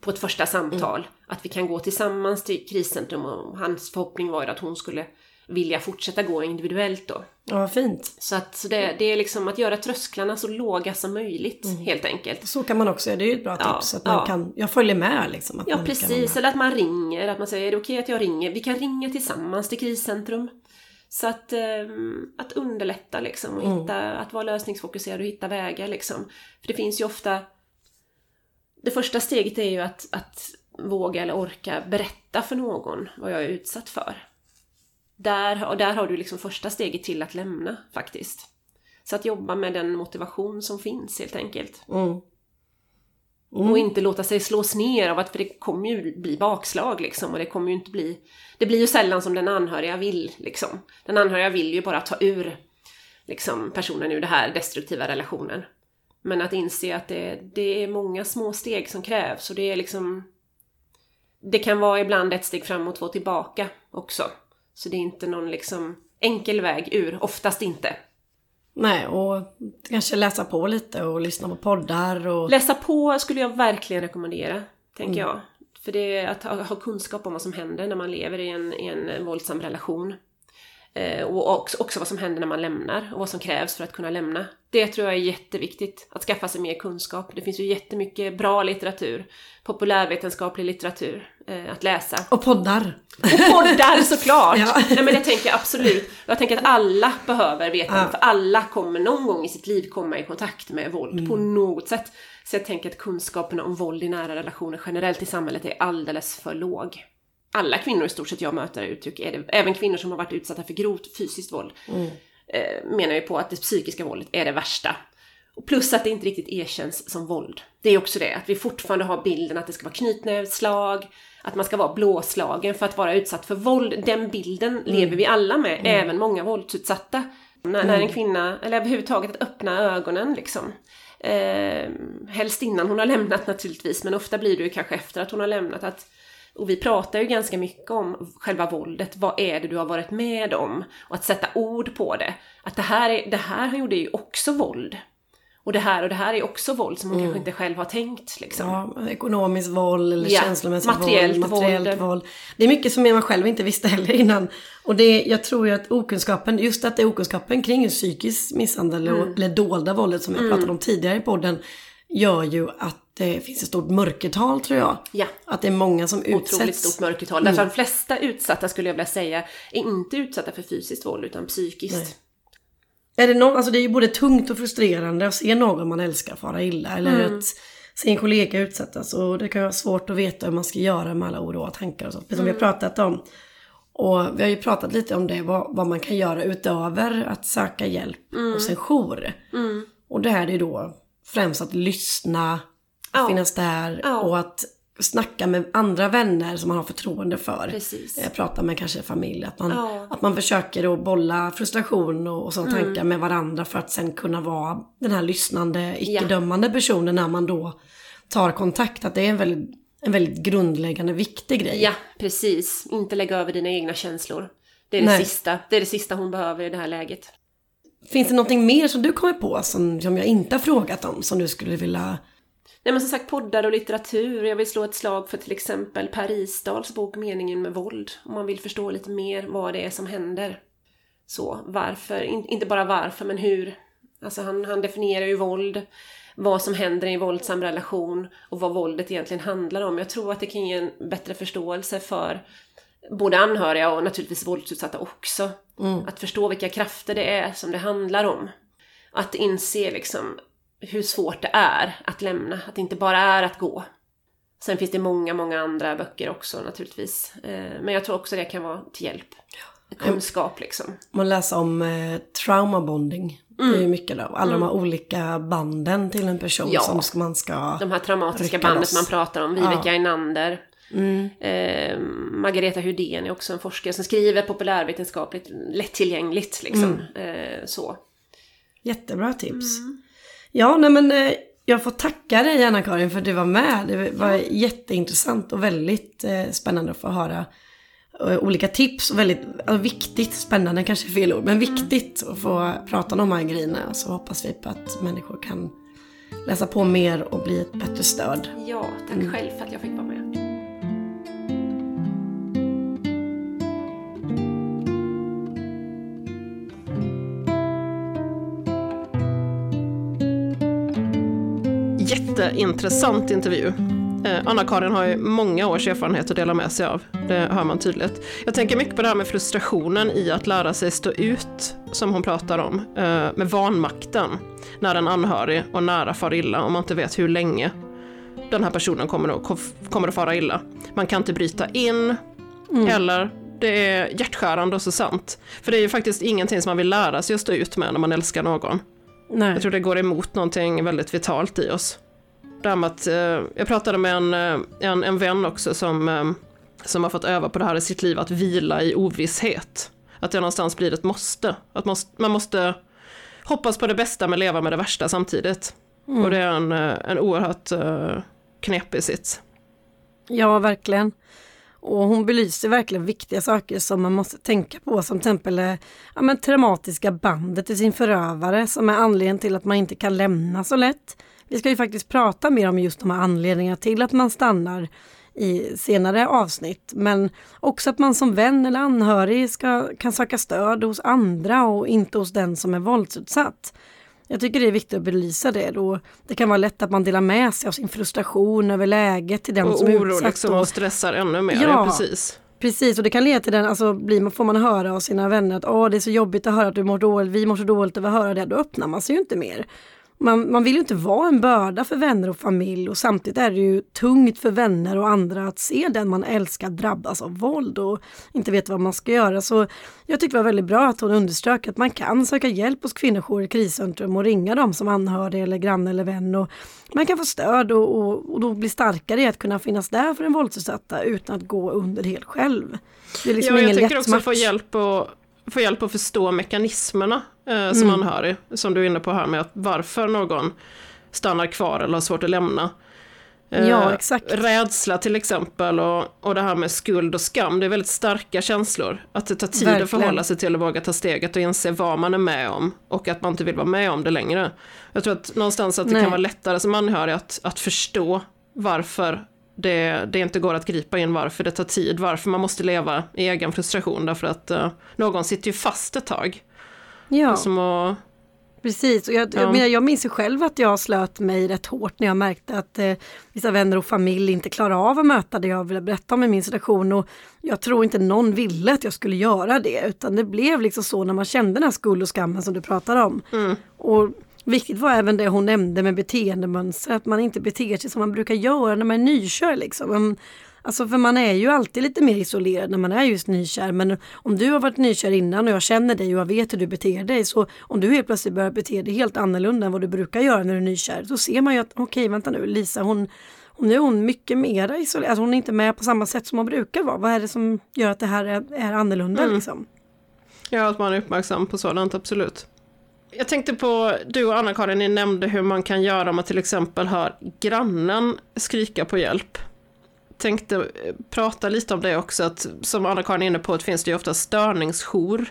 på ett första samtal. Att vi kan gå tillsammans till kriscentrum och hans förhoppning var ju att hon skulle vilja fortsätta gå individuellt då. Ja, fint. Så att så det, det är liksom att göra trösklarna så låga som möjligt Mm. helt enkelt. Så kan man också göra, det är ju ett bra Ja, tips. Att man ja. kan, jag följer med liksom. Att Ja precis, eller att man ringer, att man säger är det okej att jag ringer? Vi kan ringa tillsammans till kriscentrum. Så att, ehm, att underlätta liksom och Mm. hitta, att vara lösningsfokuserad och hitta vägar liksom. För det finns ju ofta Det första steget är ju att, att våga eller orka berätta för någon vad jag är utsatt för. Där, och där har du liksom första steget till att lämna faktiskt. Så att jobba med den motivation som finns helt enkelt. Mm. Mm. Och inte låta sig slås ner av att, för det kommer ju bli bakslag liksom och det kommer ju inte bli, det blir ju sällan som den anhöriga vill liksom. Den anhöriga vill ju bara ta ur liksom personen ur den här destruktiva relationen. Men att inse att det, det är många små steg som krävs och det är liksom det kan vara ibland ett steg fram och två tillbaka också. Så det är inte någon liksom enkel väg ur, oftast inte. Nej, och kanske läsa på lite och lyssna på poddar och... Läsa på skulle jag verkligen rekommendera, tänker mm. jag. För det är att ha, ha, kunskap om vad som händer när man lever i en, i en våldsam relation. Eh, och också, vad som händer när man lämnar och vad som krävs för att kunna lämna. Det tror jag är jätteviktigt, att skaffa sig mer kunskap. Det finns ju jättemycket bra litteratur, populärvetenskaplig litteratur eh, att läsa. Och poddar! Och poddar såklart! ja. Nej men det tänker jag absolut. Jag tänker att alla behöver veta ja. för alla kommer någon gång i sitt liv komma i kontakt med våld mm. på något sätt. Så jag tänker att kunskaperna om våld i nära relationer generellt i samhället är alldeles för låg alla kvinnor i stort sett jag möter uttrycker det, även kvinnor som har varit utsatta för grovt fysiskt våld, mm. eh, menar ju på att det psykiska våldet är det värsta. Och plus att det inte riktigt erkänns som våld. Det är också det, att vi fortfarande har bilden att det ska vara knytnävsslag, att man ska vara blåslagen för att vara utsatt för våld. Den bilden mm. lever vi alla med, mm. även många våldsutsatta. När, när en mm. kvinna, eller överhuvudtaget att öppna ögonen liksom. Eh, helst innan hon har lämnat naturligtvis, men ofta blir det ju kanske efter att hon har lämnat. att och vi pratar ju ganska mycket om själva våldet. Vad är det du har varit med om? Och att sätta ord på det. Att det här, är, det här han gjorde ju också våld. Och det här och det här är också våld som hon mm. kanske inte själv har tänkt. Liksom. Ja, ekonomiskt våld eller ja, känslomässigt materiellt våld, materiellt våld. Det är mycket som man själv inte visste heller innan. Och det, jag tror ju att okunskapen, just att det är okunskapen kring just psykisk misshandel mm. eller dolda våldet som jag mm. pratade om tidigare i podden gör ju att det finns ett stort mörkertal tror jag. Ja. Att det är många som utsätts. Otroligt stort mörkertal. Mm. Därför de flesta utsatta skulle jag vilja säga är inte utsatta för fysiskt våld utan psykiskt. Nej. Är det, någon, alltså det är ju både tungt och frustrerande att se någon man älskar fara illa. Eller mm. att se en kollega utsättas. Och det kan vara svårt att veta hur man ska göra med alla oro och tankar och sånt. Precis som mm. vi har mm. pratat om. Och vi har ju pratat lite om det, vad, vad man kan göra utöver att söka hjälp mm. hos en jour. Mm. Och det här är ju då främst att lyssna, ja. finnas där ja. och att snacka med andra vänner som man har förtroende för. Precis. Eh, prata med kanske familj. Att man, ja. att man försöker att bolla frustration och, och sådana mm. tankar med varandra för att sen kunna vara den här lyssnande, icke-dömande personen när man då tar kontakt. Att det är en väldigt, en väldigt grundläggande viktig grej. Ja, precis. Inte lägga över dina egna känslor. Det är det sista. Det är det sista hon behöver i det här läget. Finns det någonting mer som du kommer på som, som jag inte har frågat om som du skulle vilja Nej men som sagt poddar och litteratur. Jag vill slå ett slag för till exempel Per Isdals bok Meningen med våld. Om man vill förstå lite mer vad det är som händer. Så varför, In, inte bara varför men hur. Alltså han, han definierar ju våld, vad som händer i en våldsam relation och vad våldet egentligen handlar om. Jag tror att det kan ge en bättre förståelse för både anhöriga och naturligtvis våldsutsatta också. Mm. Att förstå vilka krafter det är som det handlar om. Att inse liksom hur svårt det är att lämna, att det inte bara är att gå. Sen finns det många, många andra böcker också naturligtvis. Eh, men jag tror också det kan vara till hjälp. Kunskap liksom. Man läser om eh, trauma bonding. Mm. Det är ju mycket då. Alla mm. de här mm. olika banden till en person ja. som man ska De här traumatiska bandet man pratar om. Viveka ja. Einander. Mm. Eh, Margareta Hudén är också en forskare som skriver populärvetenskapligt lättillgängligt. Liksom. Mm. Eh, så. Jättebra tips. Mm. Ja, nej men eh, jag får tacka dig Anna-Karin för att du var med. Det var ja. jätteintressant och väldigt eh, spännande att få höra eh, olika tips. Och väldigt viktigt, spännande kanske är fel ord, men mm. viktigt att få prata om de här grejerna. Så hoppas vi på att människor kan läsa på mer och bli ett bättre stöd. Ja, tack mm. själv för att jag fick vara med. Jätteintressant intervju. Eh, Anna-Karin har ju många års erfarenhet att dela med sig av, det hör man tydligt. Jag tänker mycket på det här med frustrationen i att lära sig stå ut, som hon pratar om, eh, med vanmakten när en anhörig och nära far illa och man inte vet hur länge den här personen kommer att, kommer att fara illa. Man kan inte bryta in, mm. eller det är hjärtskärande och så sant. För det är ju faktiskt ingenting som man vill lära sig att stå ut med när man älskar någon. Nej. Jag tror det går emot någonting väldigt vitalt i oss. Det här med att, eh, jag pratade med en, eh, en, en vän också som, eh, som har fått öva på det här i sitt liv, att vila i ovisshet. Att det någonstans blir ett måste. Att man, man måste hoppas på det bästa men leva med det värsta samtidigt. Mm. Och det är en, en oerhört knepig sits. Ja, verkligen. Och hon belyser verkligen viktiga saker som man måste tänka på som till exempel ja, men traumatiska bandet till sin förövare som är anledningen till att man inte kan lämna så lätt. Vi ska ju faktiskt prata mer om just de här anledningarna till att man stannar i senare avsnitt. Men också att man som vän eller anhörig ska, kan söka stöd hos andra och inte hos den som är våldsutsatt. Jag tycker det är viktigt att belysa det då. Det kan vara lätt att man delar med sig av sin frustration över läget till den och som är utsatt. Liksom och stressar ännu mer, ja, ja, precis. Precis, och det kan leda till den, alltså blir, får man höra av sina vänner att Åh, det är så jobbigt att höra att du mår dåligt, vi mår så dåligt över att höra det, då öppnar man sig ju inte mer man, man vill ju inte vara en börda för vänner och familj och samtidigt är det ju tungt för vänner och andra att se den man älskar drabbas av våld och inte vet vad man ska göra. Så jag tycker det var väldigt bra att hon underströk att man kan söka hjälp hos kvinnojourer, kriscentrum och ringa dem som anhörig eller granne eller vän. Och man kan få stöd och, och, och då bli starkare i att kunna finnas där för den våldsutsatta utan att gå under helt själv. Det är liksom ja, jag tycker också att få hjälp och få hjälp att förstå mekanismerna eh, som mm. anhörig, som du är inne på här med att varför någon stannar kvar eller har svårt att lämna. Eh, ja, exakt. Rädsla till exempel och, och det här med skuld och skam, det är väldigt starka känslor. Att det tar tid Verkligen. att förhålla sig till att våga ta steget och inse vad man är med om och att man inte vill vara med om det längre. Jag tror att någonstans att det Nej. kan vara lättare som anhörig att, att förstå varför det, det inte går att gripa in varför det tar tid, varför man måste leva i egen frustration därför att uh, någon sitter ju fast ett tag. Ja. Som att, Precis, och jag, ja. jag, jag minns ju själv att jag slöt mig rätt hårt när jag märkte att eh, vissa vänner och familj inte klarar av att möta det jag ville berätta om i min situation. Och jag tror inte någon ville att jag skulle göra det, utan det blev liksom så när man kände den här skuld och skammen som du pratar om. Mm. Och Viktigt var även det hon nämnde med beteendemönster, att man inte beter sig som man brukar göra när man är nykär. Liksom. Alltså för man är ju alltid lite mer isolerad när man är just nykär. Men om du har varit nykär innan och jag känner dig och jag vet hur du beter dig. Så om du helt plötsligt börjar bete dig helt annorlunda än vad du brukar göra när du är nykär. Då ser man ju att okej okay, vänta nu Lisa hon, nu är hon mycket mer isolerad. Alltså hon är inte med på samma sätt som hon brukar vara. Vad är det som gör att det här är, är annorlunda mm. liksom? Ja att man är uppmärksam på sådant absolut. Jag tänkte på, du och Anna-Karin, ni nämnde hur man kan göra om man till exempel hör grannen skrika på hjälp. Tänkte prata lite om det också, att som Anna-Karin är inne på, att finns det ju ofta störningsjour.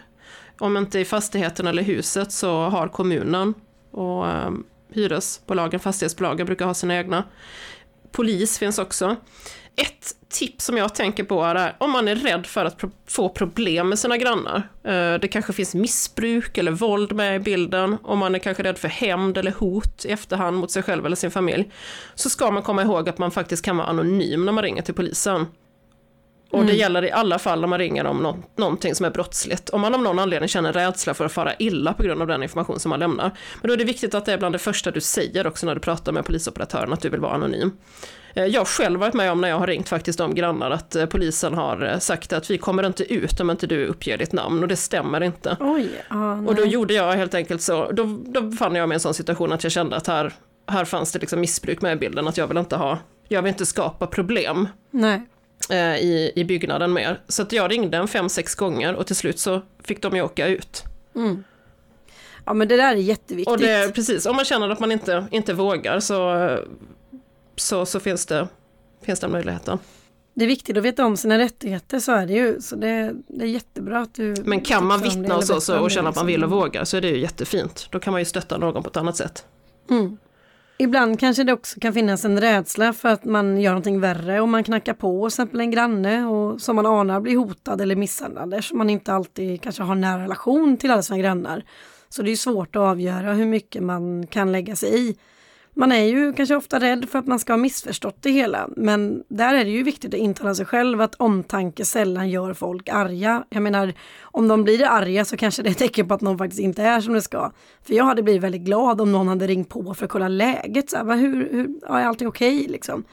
Om inte i fastigheten eller huset så har kommunen och eh, hyresbolagen, fastighetsbolagen brukar ha sina egna. Polis finns också. Ett tips som jag tänker på är om man är rädd för att pro få problem med sina grannar. Eh, det kanske finns missbruk eller våld med i bilden. Om man är kanske rädd för hämnd eller hot i efterhand mot sig själv eller sin familj. Så ska man komma ihåg att man faktiskt kan vara anonym när man ringer till polisen. Och det mm. gäller i alla fall när man ringer om no någonting som är brottsligt. Om man av någon anledning känner rädsla för att fara illa på grund av den information som man lämnar. Men då är det viktigt att det är bland det första du säger också när du pratar med polisoperatören, att du vill vara anonym. Eh, jag har själv varit med om när jag har ringt faktiskt om grannar att eh, polisen har eh, sagt att vi kommer inte ut om inte du uppger ditt namn och det stämmer inte. Oj, ah, och då gjorde jag helt enkelt så, då, då fann jag mig i en sån situation att jag kände att här, här fanns det liksom missbruk med i bilden, att jag vill inte ha, jag vill inte skapa problem. Nej. I, i byggnaden mer. Så att jag ringde en fem, sex gånger och till slut så fick de ju åka ut. Mm. Ja men det där är jätteviktigt. Och det, precis, om man känner att man inte, inte vågar så så, så finns, det, finns den möjligheten. Det är viktigt att veta om sina rättigheter, så är det ju. Så det, det är jättebra att du... Men kan man vittna och, så, så, och känna att man vill och liksom. vågar så är det ju jättefint. Då kan man ju stötta någon på ett annat sätt. Mm. Ibland kanske det också kan finnas en rädsla för att man gör någonting värre om man knackar på till exempel en granne och som man anar blir hotad eller misshandlad eftersom man inte alltid kanske har nära relation till alla sina grannar. Så det är svårt att avgöra hur mycket man kan lägga sig i. Man är ju kanske ofta rädd för att man ska ha missförstått det hela, men där är det ju viktigt att intala sig själv att omtanke sällan gör folk arga. Jag menar, om de blir arga så kanske det är ett tecken på att någon faktiskt inte är som det ska. För jag hade blivit väldigt glad om någon hade ringt på för att kolla läget. Så här, hur, hur, är allting okej okay, liksom?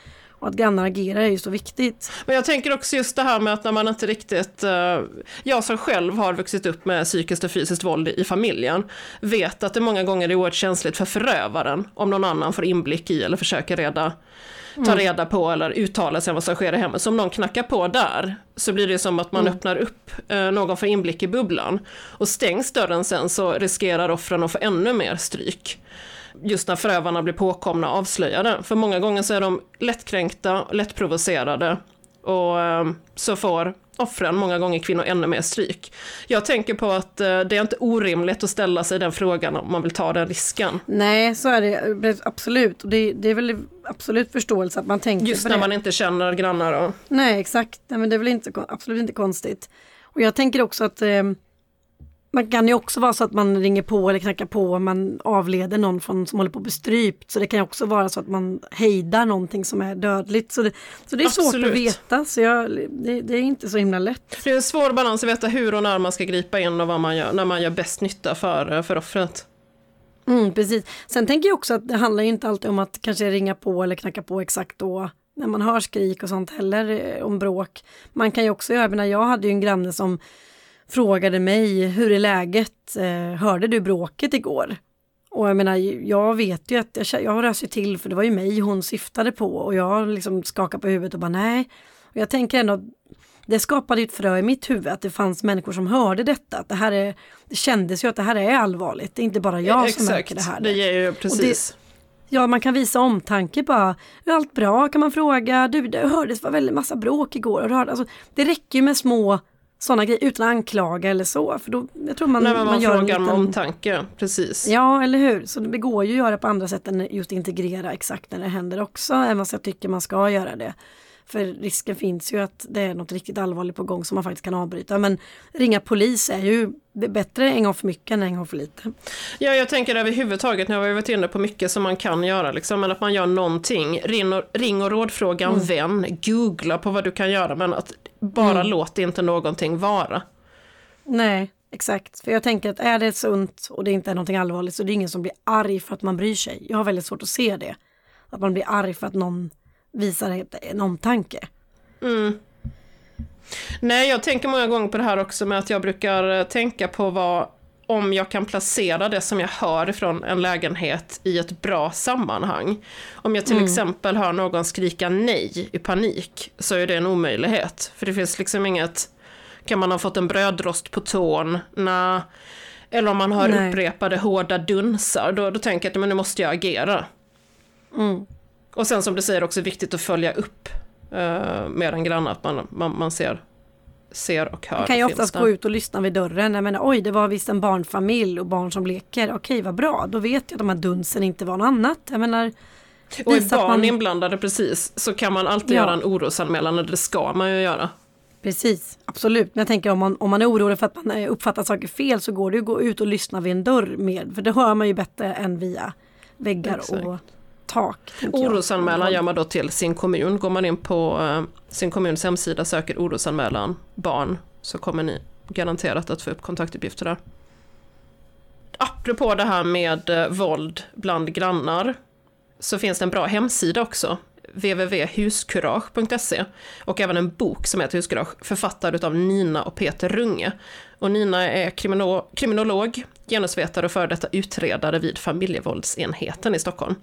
Och att grannar agerar är ju så viktigt. Men jag tänker också just det här med att när man inte riktigt... Uh, jag som själv har vuxit upp med psykiskt och fysiskt våld i familjen vet att det många gånger är oerhört känsligt för förövaren om någon annan får inblick i eller försöker reda, ta mm. reda på eller uttala sig om vad som sker i hemmet. Så om någon knackar på där så blir det som att man mm. öppnar upp, uh, någon får inblick i bubblan. Och stängs dörren sen så riskerar offren att få ännu mer stryk just när förövarna blir påkomna avslöjade. För många gånger så är de lättkränkta, lättprovocerade och eh, så får offren, många gånger kvinnor, ännu mer stryk. Jag tänker på att eh, det är inte orimligt att ställa sig den frågan om man vill ta den risken. Nej, så är det absolut. Och det, det är väl absolut förståelse att man tänker Just på när det. man inte känner grannar. Och... Nej, exakt. Nej, men det är väl inte, absolut inte konstigt. Och jag tänker också att eh, man kan ju också vara så att man ringer på eller knackar på och man avleder någon från, som håller på att bli strypt. Så det kan ju också vara så att man hejdar någonting som är dödligt. Så det, så det är Absolut. svårt att veta, så jag, det, det, är inte så himla lätt. Det är en svår balans att veta hur och när man ska gripa in och vad man gör, när man gör bäst nytta för, för offret. Mm, precis. Sen tänker jag också att det handlar ju inte alltid om att kanske ringa på eller knacka på exakt då när man hör skrik och sånt heller eh, om bråk. Man kan ju också göra, när jag hade ju en granne som frågade mig, hur är läget? Eh, hörde du bråket igår? Och jag menar, jag vet ju att jag, jag rös ju till för det var ju mig hon syftade på och jag liksom skakade på huvudet och bara nej. Och jag tänker ändå, det skapade ett frö i mitt huvud att det fanns människor som hörde detta. Att det, här är, det kändes ju att det här är allvarligt, det är inte bara jag Exakt, som märker det här. det ger ju precis. ja, man kan visa omtanke bara. Är allt bra? Kan man fråga. Du, det hördes var väldigt massa bråk igår. Alltså, det räcker ju med små sådana grejer utan att anklaga eller så. För då, jag tror man, Nej, man, man gör frågar med omtanke, precis. Ja, eller hur. Så det går ju att göra på andra sätt än just integrera exakt när det händer också, även om jag tycker man ska göra det. För risken finns ju att det är något riktigt allvarligt på gång som man faktiskt kan avbryta. Men ringa polis är ju bättre en gång för mycket än en gång för lite. Ja, jag tänker överhuvudtaget, nu har vi varit inne på mycket som man kan göra, liksom, men att man gör någonting. Ring och, ring och rådfråga en mm. vän, googla på vad du kan göra, men att bara mm. låt inte någonting vara. Nej, exakt. För jag tänker att är det sunt och det inte är någonting allvarligt så är det ingen som blir arg för att man bryr sig. Jag har väldigt svårt att se det. Att man blir arg för att någon visar en omtanke. Mm. Nej, jag tänker många gånger på det här också med att jag brukar eh, tänka på vad om jag kan placera det som jag hör från en lägenhet i ett bra sammanhang. Om jag till mm. exempel hör någon skrika nej i panik så är det en omöjlighet. För det finns liksom inget, kan man ha fått en brödrost på tån? Nej. Eller om man hör nej. upprepade hårda dunsar, då, då tänker jag att men nu måste jag agera. Mm. Och sen som du säger också viktigt att följa upp uh, med en granne, att man, man, man ser ser och hör. Man kan ju oftast gå ut och lyssna vid dörren. Jag menar, oj, det var visst en barnfamilj och barn som leker. Okej, vad bra. Då vet jag att de här dunsen inte var något annat. Jag menar, och är barn man... inblandade precis så kan man alltid ja. göra en orosanmälan och det ska man ju göra. Precis, absolut. Men jag tänker om man, om man är orolig för att man uppfattar saker fel så går det ju att gå ut och lyssna vid en dörr med. För det hör man ju bättre än via väggar Exakt. och tak. Orosanmälan gör man då till sin kommun. Går man in på uh, sin kommuns hemsida söker orosanmälan barn så kommer ni garanterat att få upp kontaktuppgifter där. Apropå det här med uh, våld bland grannar så finns det en bra hemsida också www.huskurage.se och även en bok som heter Huskurage författad av Nina och Peter Runge. Och Nina är krimino kriminolog, genusvetare och före detta utredare vid familjevåldsenheten i Stockholm.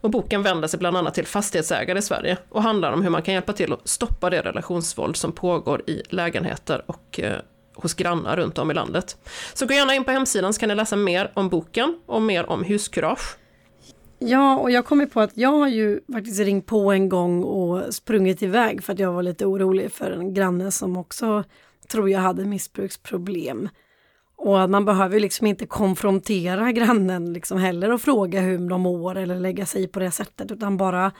Och boken vänder sig bland annat till fastighetsägare i Sverige och handlar om hur man kan hjälpa till att stoppa det relationsvåld som pågår i lägenheter och eh, hos grannar runt om i landet. Så gå gärna in på hemsidan så kan ni läsa mer om boken och mer om huskurage. Ja, och jag kommer på att jag har ju faktiskt ringt på en gång och sprungit iväg för att jag var lite orolig för en granne som också tror jag hade missbruksproblem. Och man behöver liksom inte konfrontera grannen liksom heller och fråga hur de mår eller lägga sig på det sättet utan bara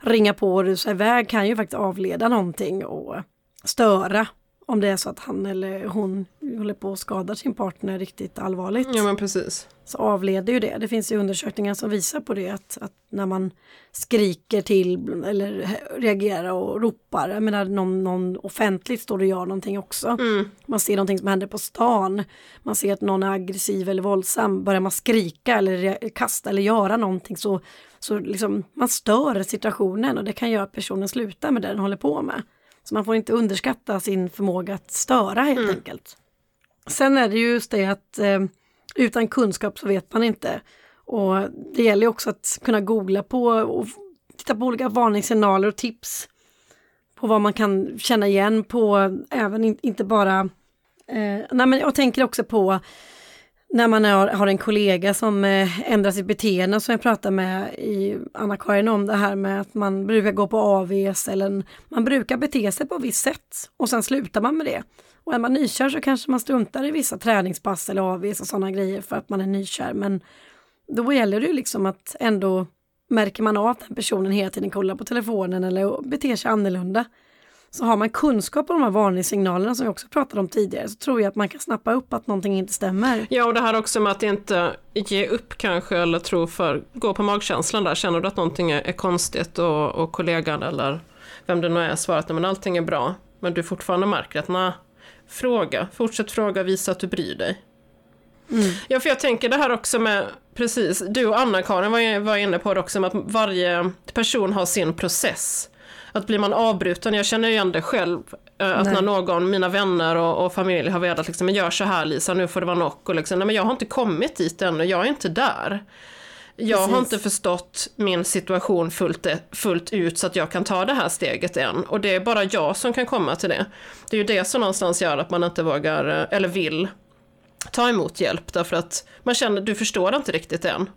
ringa på och rusa iväg kan ju faktiskt avleda någonting och störa om det är så att han eller hon håller på att skada sin partner riktigt allvarligt. Ja men precis. Så avleder ju det. Det finns ju undersökningar som visar på det att, att när man skriker till eller reagerar och ropar, jag menar någon, någon offentligt står och gör någonting också. Mm. Man ser någonting som händer på stan, man ser att någon är aggressiv eller våldsam, börjar man skrika eller kasta eller göra någonting så, så liksom man stör situationen och det kan göra att personen slutar med det den håller på med. Så man får inte underskatta sin förmåga att störa helt mm. enkelt. Sen är det just det att eh, utan kunskap så vet man inte. Och det gäller också att kunna googla på och titta på olika varningssignaler och tips på vad man kan känna igen på, även in, inte bara... Eh, nej men jag tänker också på när man har, har en kollega som eh, ändrar sitt beteende som jag pratade med i Anna-Karin om det här med att man brukar gå på AVs eller man brukar bete sig på ett visst sätt och sen slutar man med det. Och är man nykär så kanske man struntar i vissa träningspass eller AVs och sådana grejer för att man är nykär men då gäller det liksom att ändå märker man av att den personen hela tiden kollar på telefonen eller beter sig annorlunda så har man kunskap om de här varningssignalerna som vi också pratade om tidigare så tror jag att man kan snappa upp att någonting inte stämmer. Ja, och det här också med att inte ge upp kanske eller tro för, gå på magkänslan där, känner du att någonting är, är konstigt och, och kollegan eller vem det nu är svarar att men allting är bra, men du fortfarande märker att nej, fråga, fortsätt fråga, visa att du bryr dig. Mm. Ja, för jag tänker det här också med, precis, du och Anna-Karin var, var inne på det också, med att varje person har sin process att blir man avbruten, jag känner igen det själv, eh, att nej. när någon, mina vänner och, och familj har velat liksom, men gör så här Lisa, nu får det vara nog, och liksom, nej men jag har inte kommit dit ännu, jag är inte där. Jag Precis. har inte förstått min situation fullt, fullt ut så att jag kan ta det här steget än. Och det är bara jag som kan komma till det. Det är ju det som någonstans gör att man inte vågar, eh, eller vill, ta emot hjälp. Därför att man känner, du förstår inte riktigt än.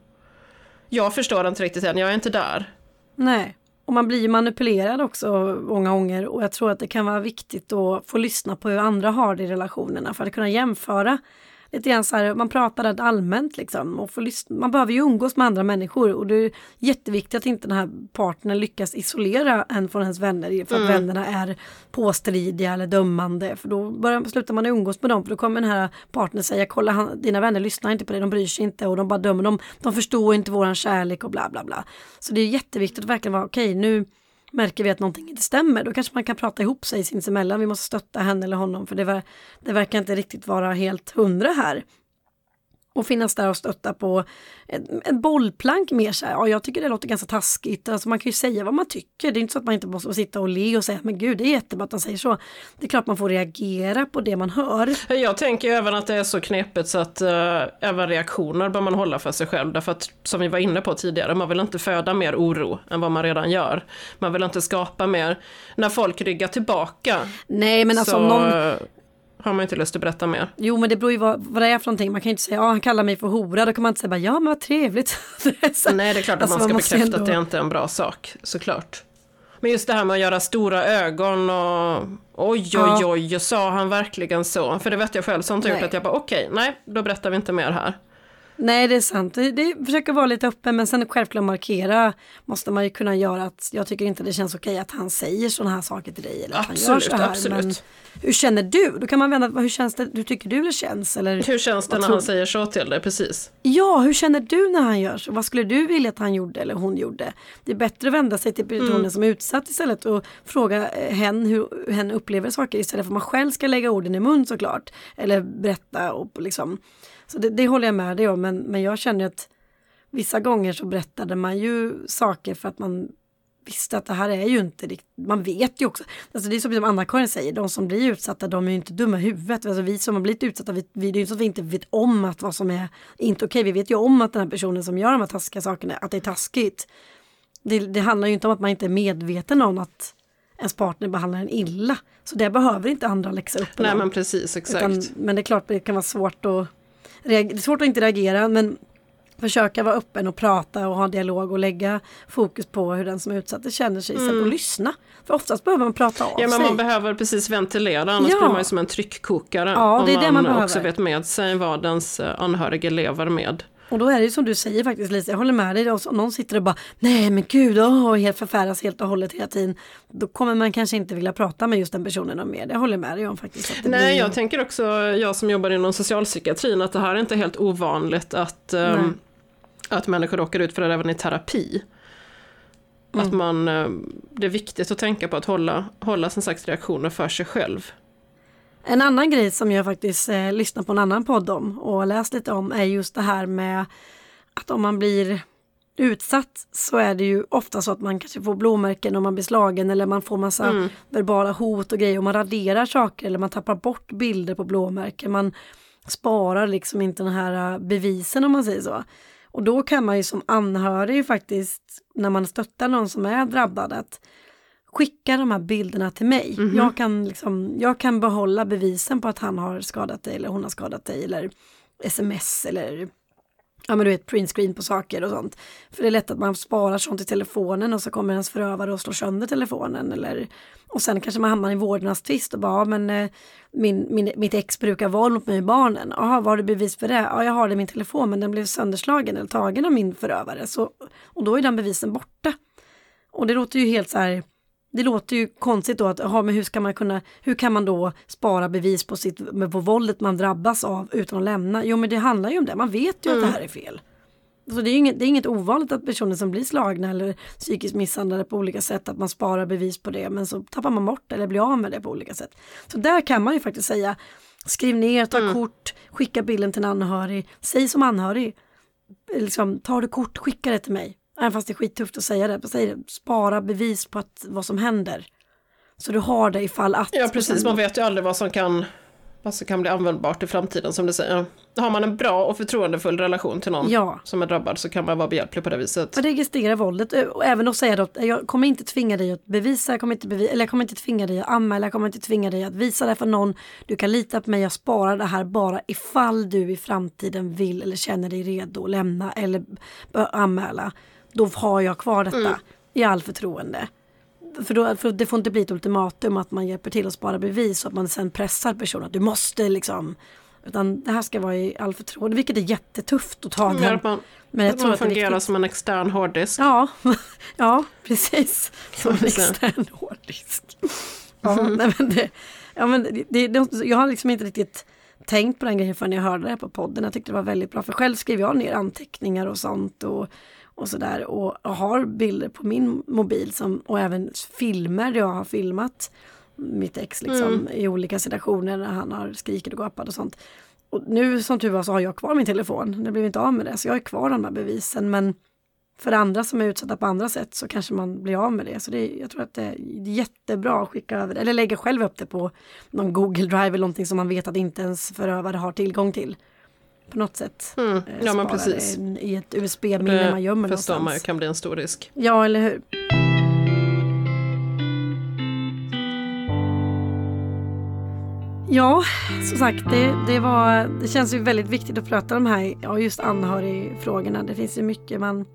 Jag förstår inte riktigt än, jag är inte där. Nej. Och man blir manipulerad också många gånger. Och jag tror att det kan vara viktigt att få lyssna på hur andra har det i relationerna för att kunna jämföra lite grann så här, man pratar rätt allmänt liksom. Och får lyssna. Man behöver ju umgås med andra människor och det är jätteviktigt att inte den här partnern lyckas isolera en från ens vänner för att mm. vännerna är påstridiga eller dömande. För då börjar, slutar man umgås med dem för då kommer den här partnern säga kolla han, dina vänner lyssnar inte på dig, de bryr sig inte och de bara dömer dem. De förstår inte våran kärlek och bla bla bla. Så det är jätteviktigt att verkligen vara okej okay, nu märker vi att någonting inte stämmer, då kanske man kan prata ihop sig sinsemellan. Vi måste stötta henne eller honom för det, var, det verkar inte riktigt vara helt hundra här och finnas där och stötta på en, bollplank mer så här. Ja, jag tycker det låter ganska taskigt. Alltså man kan ju säga vad man tycker. Det är inte så att man inte måste sitta och le och säga men gud det är jättebra att han säger så. Det är klart man får reagera på det man hör. Jag tänker även att det är så knepigt så att uh, även reaktioner bör man hålla för sig själv. Därför att som vi var inne på tidigare, man vill inte föda mer oro än vad man redan gör. Man vill inte skapa mer, när folk ryggar tillbaka. Nej men alltså så, någon har man inte lust att berätta mer. Jo men det beror ju vad, vad det är för någonting. Man kan ju inte säga ja han kallar mig för hora. Då kan man inte säga bara, ja men vad trevligt. Nej det är klart att alltså, man ska man bekräfta ändå... att det inte är en bra sak såklart. Men just det här med att göra stora ögon och oj oj oj, sa han verkligen så? För det vet jag själv, sånt har gjort att jag bara okej, okay, nej då berättar vi inte mer här. Nej det är sant, det, det försöker vara lite öppen men sen självklart markera måste man ju kunna göra att jag tycker inte det känns okej att han säger sådana här saker till dig. Eller att absolut, han gör så här, absolut. Men hur känner du? Då kan man vända, hur känns det, hur tycker du det känns? Eller, hur känns det när tror... han säger så till dig, precis? Ja, hur känner du när han gör så? Vad skulle du vilja att han gjorde eller hon gjorde? Det är bättre att vända sig till personen mm. som är utsatt istället och fråga eh, hen hur hen upplever saker istället för att man själv ska lägga orden i mun såklart. Eller berätta och liksom så det, det håller jag med dig om, men, men jag känner att vissa gånger så berättade man ju saker för att man visste att det här är ju inte riktigt, man vet ju också, alltså det är som Anna-Karin säger, de som blir utsatta de är ju inte dumma i huvudet. Alltså vi som har blivit utsatta, vi, vi, det är ju så att vi inte vet om att vad som är inte okej, vi vet ju om att den här personen som gör de här taskiga sakerna, att det är taskigt. Det, det handlar ju inte om att man inte är medveten om att ens partner behandlar en illa. Så det behöver inte andra läxa upp. Nej men precis, exakt. Utan, men det är klart det kan vara svårt att det är svårt att inte reagera men försöka vara öppen och prata och ha dialog och lägga fokus på hur den som är utsatt känner sig mm. och lyssna. För oftast behöver man prata av sig. Ja men man behöver precis ventilera annars ja. blir man ju som en tryckkokare. Ja, det är det man, man också vet med sig vad ens eh, anhöriga lever med. Och då är det ju som du säger faktiskt Lisa, jag håller med dig. Om någon sitter och bara nej men gud, oh, helt förfäras helt och hållet hela tiden. Då kommer man kanske inte vilja prata med just den personen om mer. Det håller med dig om faktiskt. Nej, blir... jag tänker också, jag som jobbar inom socialpsykiatrin, att det här är inte helt ovanligt att, um, att människor råkar ut för det även i terapi. Mm. Att man, um, det är viktigt att tänka på att hålla, hålla som sagt reaktioner för sig själv. En annan grej som jag faktiskt eh, lyssnar på en annan podd om och läst lite om är just det här med att om man blir utsatt så är det ju ofta så att man kanske får blåmärken om man blir slagen eller man får massa mm. verbala hot och grejer och man raderar saker eller man tappar bort bilder på blåmärken. Man sparar liksom inte den här eh, bevisen om man säger så. Och då kan man ju som anhörig faktiskt när man stöttar någon som är drabbad att skicka de här bilderna till mig. Mm -hmm. jag, kan liksom, jag kan behålla bevisen på att han har skadat dig eller hon har skadat dig eller sms eller ja men du vet printscreen på saker och sånt. För det är lätt att man sparar sånt i telefonen och så kommer ens förövare och slår sönder telefonen eller och sen kanske man hamnar i vårdnadstvist och bara, ja, men eh, min, min, mitt ex brukar våld mot mig och barnen. Jaha, vad har du bevis för det? Ja, jag har det i min telefon men den blev sönderslagen eller tagen av min förövare. Så, och då är den bevisen borta. Och det låter ju helt så här det låter ju konstigt då att, aha, men hur ska man kunna, hur kan man då spara bevis på sitt, på våldet man drabbas av utan att lämna? Jo men det handlar ju om det, man vet ju mm. att det mm. här är fel. Så det är, inget, det är inget ovanligt att personer som blir slagna eller psykiskt misshandlade på olika sätt, att man sparar bevis på det, men så tappar man bort eller blir av med det på olika sätt. Så där kan man ju faktiskt säga, skriv ner, ta mm. kort, skicka bilden till en anhörig, säg som anhörig, liksom, tar du kort, skicka det till mig. Även fast det är skittufft att säga det. Säg det. Spara bevis på att, vad som händer. Så du har det ifall att. Ja precis, man vet ju aldrig vad som kan vad som kan bli användbart i framtiden som du säger. Har man en bra och förtroendefull relation till någon ja. som är drabbad så kan man vara behjälplig på det viset. Och registrera våldet och även att säga att jag kommer inte tvinga dig att bevisa, jag kommer inte, bevi eller jag kommer inte tvinga dig att anmäla, jag kommer inte tvinga dig att visa det för någon. Du kan lita på mig, jag sparar det här bara ifall du i framtiden vill eller känner dig redo att lämna eller anmäla då har jag kvar detta mm. i all förtroende. För, då, för det får inte bli ett ultimatum att man hjälper till att spara bevis så att man sen pressar personen att du måste liksom utan det här ska vara i all förtroende, vilket är jättetufft att ta mm, den. Man, men jag tror man fungerar som en extern hårddisk. Ja, ja precis. Som en extern hårddisk. Ja, mm. nej, men det, ja, men det, det, jag har liksom inte riktigt tänkt på den grejen förrän jag hörde det på podden. Jag tyckte det var väldigt bra, för själv skriver jag ner anteckningar och sånt. Och och sådär och, och har bilder på min mobil som, och även filmer där jag har filmat mitt ex liksom mm. i olika situationer när han har skrikit och gapat och sånt. Och nu som tur var så har jag kvar min telefon, det blev inte av med det så jag har kvar de här bevisen men för andra som är utsatta på andra sätt så kanske man blir av med det. Så det jag tror att det är jättebra att skicka över eller lägga själv upp det på någon Google Drive eller någonting som man vet att inte ens förövare har tillgång till på något sätt. Mm. Ja men precis. I ett USB-minne man gömmer någonstans. förstår ju kan bli en stor risk. Ja eller hur. Ja, som sagt, det, det, var, det känns ju väldigt viktigt att prata om de här, ja, just anhörigfrågorna. Det finns ju mycket man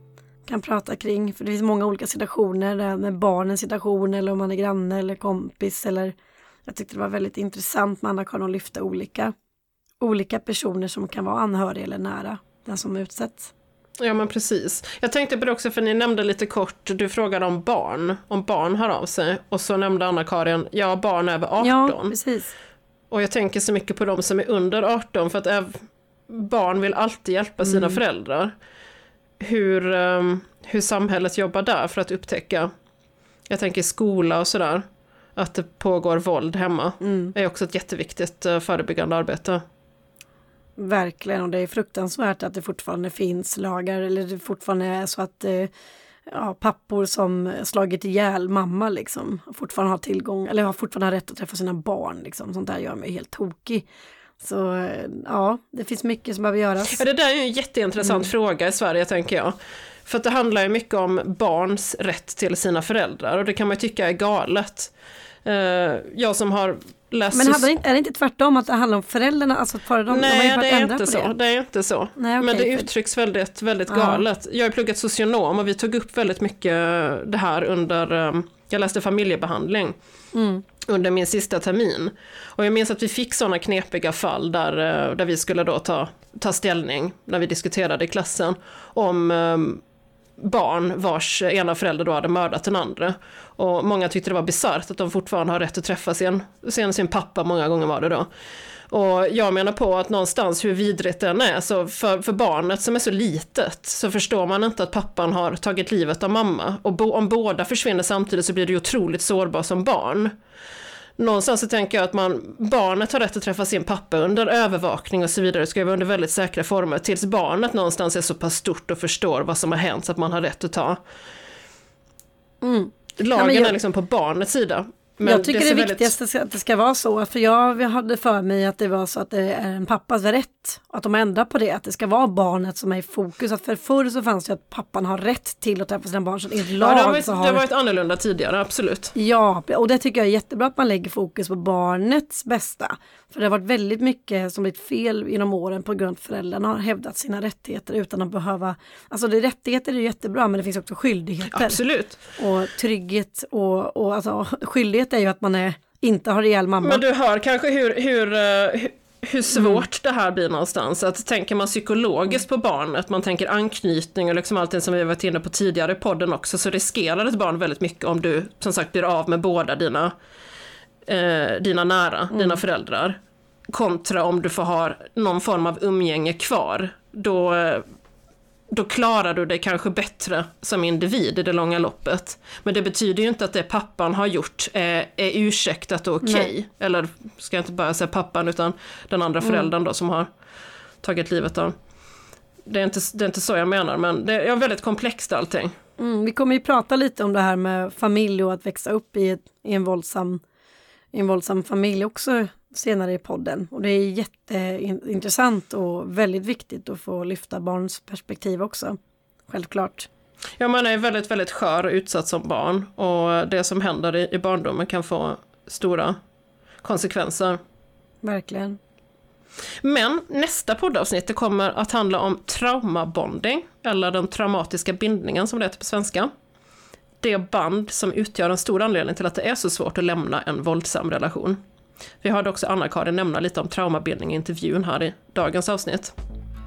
kan prata kring, för det finns många olika situationer, med barnens situation eller om man är granne eller kompis eller jag tyckte det var väldigt intressant med Anna-Karin att lyfta olika olika personer som kan vara anhöriga eller nära den som utsätts. Ja men precis. Jag tänkte på det också för ni nämnde lite kort, du frågade om barn, om barn hör av sig. Och så nämnde Anna-Karin, ja barn över 18. Ja, precis. Och jag tänker så mycket på de som är under 18 för att barn vill alltid hjälpa sina mm. föräldrar. Hur, um, hur samhället jobbar där för att upptäcka, jag tänker skola och sådär, att det pågår våld hemma. Mm. är också ett jätteviktigt uh, förebyggande arbete. Verkligen, och det är fruktansvärt att det fortfarande finns lagar eller det fortfarande är så att eh, ja, pappor som slagit ihjäl mamma liksom fortfarande har tillgång eller har fortfarande rätt att träffa sina barn. Liksom. Sånt där gör mig helt tokig. Så eh, ja, det finns mycket som behöver göras. Ja, det där är en jätteintressant mm. fråga i Sverige tänker jag. För att det handlar ju mycket om barns rätt till sina föräldrar och det kan man ju tycka är galet. Eh, jag som har läst... Men hade, är det inte tvärtom att det handlar om föräldrarna? Alltså för dem, Nej, de det, är inte så, det. det. är inte så. Nej, okay, Men det uttrycks väldigt, väldigt galet. Jag har pluggat socionom och vi tog upp väldigt mycket det här under, eh, jag läste familjebehandling. Mm. under min sista termin. Och jag minns att vi fick sådana knepiga fall där, eh, där vi skulle då ta, ta ställning, när vi diskuterade i klassen, om um, barn vars ena förälder då hade mördat den andra. Och många tyckte det var bisarrt att de fortfarande har rätt att träffa sin, sin, sin pappa, många gånger var det då. Och jag menar på att någonstans hur vidrigt den är, så för, för barnet som är så litet så förstår man inte att pappan har tagit livet av mamma. Och bo, om båda försvinner samtidigt så blir det ju otroligt sårbar som barn. Någonstans så tänker jag att man, barnet har rätt att träffa sin pappa under övervakning och så vidare, ska ju vara under väldigt säkra former, tills barnet någonstans är så pass stort och förstår vad som har hänt så att man har rätt att ta. Mm. Lagen ja, jag... är liksom på barnets sida. Men jag tycker det, det viktigaste väldigt... att det ska vara så, för jag hade för mig att det var så att det är en pappas rätt, att de ändrar på det, att det ska vara barnet som är i fokus. Att för förr så fanns det att pappan har rätt till att träffa sina barn, så enligt lag ja, det har varit, så har... Det har varit annorlunda tidigare, absolut. Ja, och det tycker jag är jättebra att man lägger fokus på barnets bästa. För det har varit väldigt mycket som blivit fel genom åren på grund av att föräldrarna har hävdat sina rättigheter utan att behöva, alltså det, rättigheter är jättebra men det finns också skyldigheter. Absolut. Och trygghet och, och alltså, skyldighet är ju att man är, inte har ihjäl mamma. Men du hör kanske hur, hur, eh, hur hur svårt mm. det här blir någonstans. Att tänker man psykologiskt på barnet, man tänker anknytning och liksom allting som vi varit inne på tidigare i podden också, så riskerar ett barn väldigt mycket om du som sagt blir av med båda dina eh, dina nära, mm. dina föräldrar. Kontra om du får ha någon form av umgänge kvar. Då, då klarar du dig kanske bättre som individ i det långa loppet. Men det betyder ju inte att det pappan har gjort är, är ursäktat och okej. Okay. Eller ska jag inte bara säga pappan utan den andra mm. föräldern då som har tagit livet av. Det är inte, det är inte så jag menar men det är väldigt komplext allting. Mm, vi kommer ju prata lite om det här med familj och att växa upp i, ett, i en våldsam en våldsam familj också senare i podden. Och det är jätteintressant och väldigt viktigt att få lyfta barns perspektiv också. Självklart. Ja, man är väldigt, väldigt skör och utsatt som barn och det som händer i, i barndomen kan få stora konsekvenser. Verkligen. Men nästa poddavsnitt kommer att handla om traumabonding, eller den traumatiska bindningen som det heter på svenska det band som utgör en stor anledning till att det är så svårt att lämna en våldsam relation. Vi hörde också Anna-Karin nämna lite om traumabildning i intervjun här i dagens avsnitt.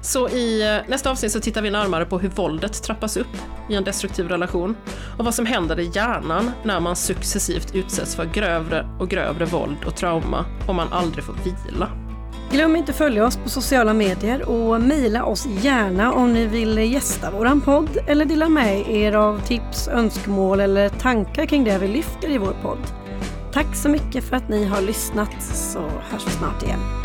Så i eh, nästa avsnitt så tittar vi närmare på hur våldet trappas upp i en destruktiv relation och vad som händer i hjärnan när man successivt utsätts för grövre och grövre våld och trauma och man aldrig får vila. Glöm inte följa oss på sociala medier och mejla oss gärna om ni vill gästa våran podd eller dela med er av tips, önskemål eller tankar kring det vi lyfter i vår podd. Tack så mycket för att ni har lyssnat så hörs vi snart igen.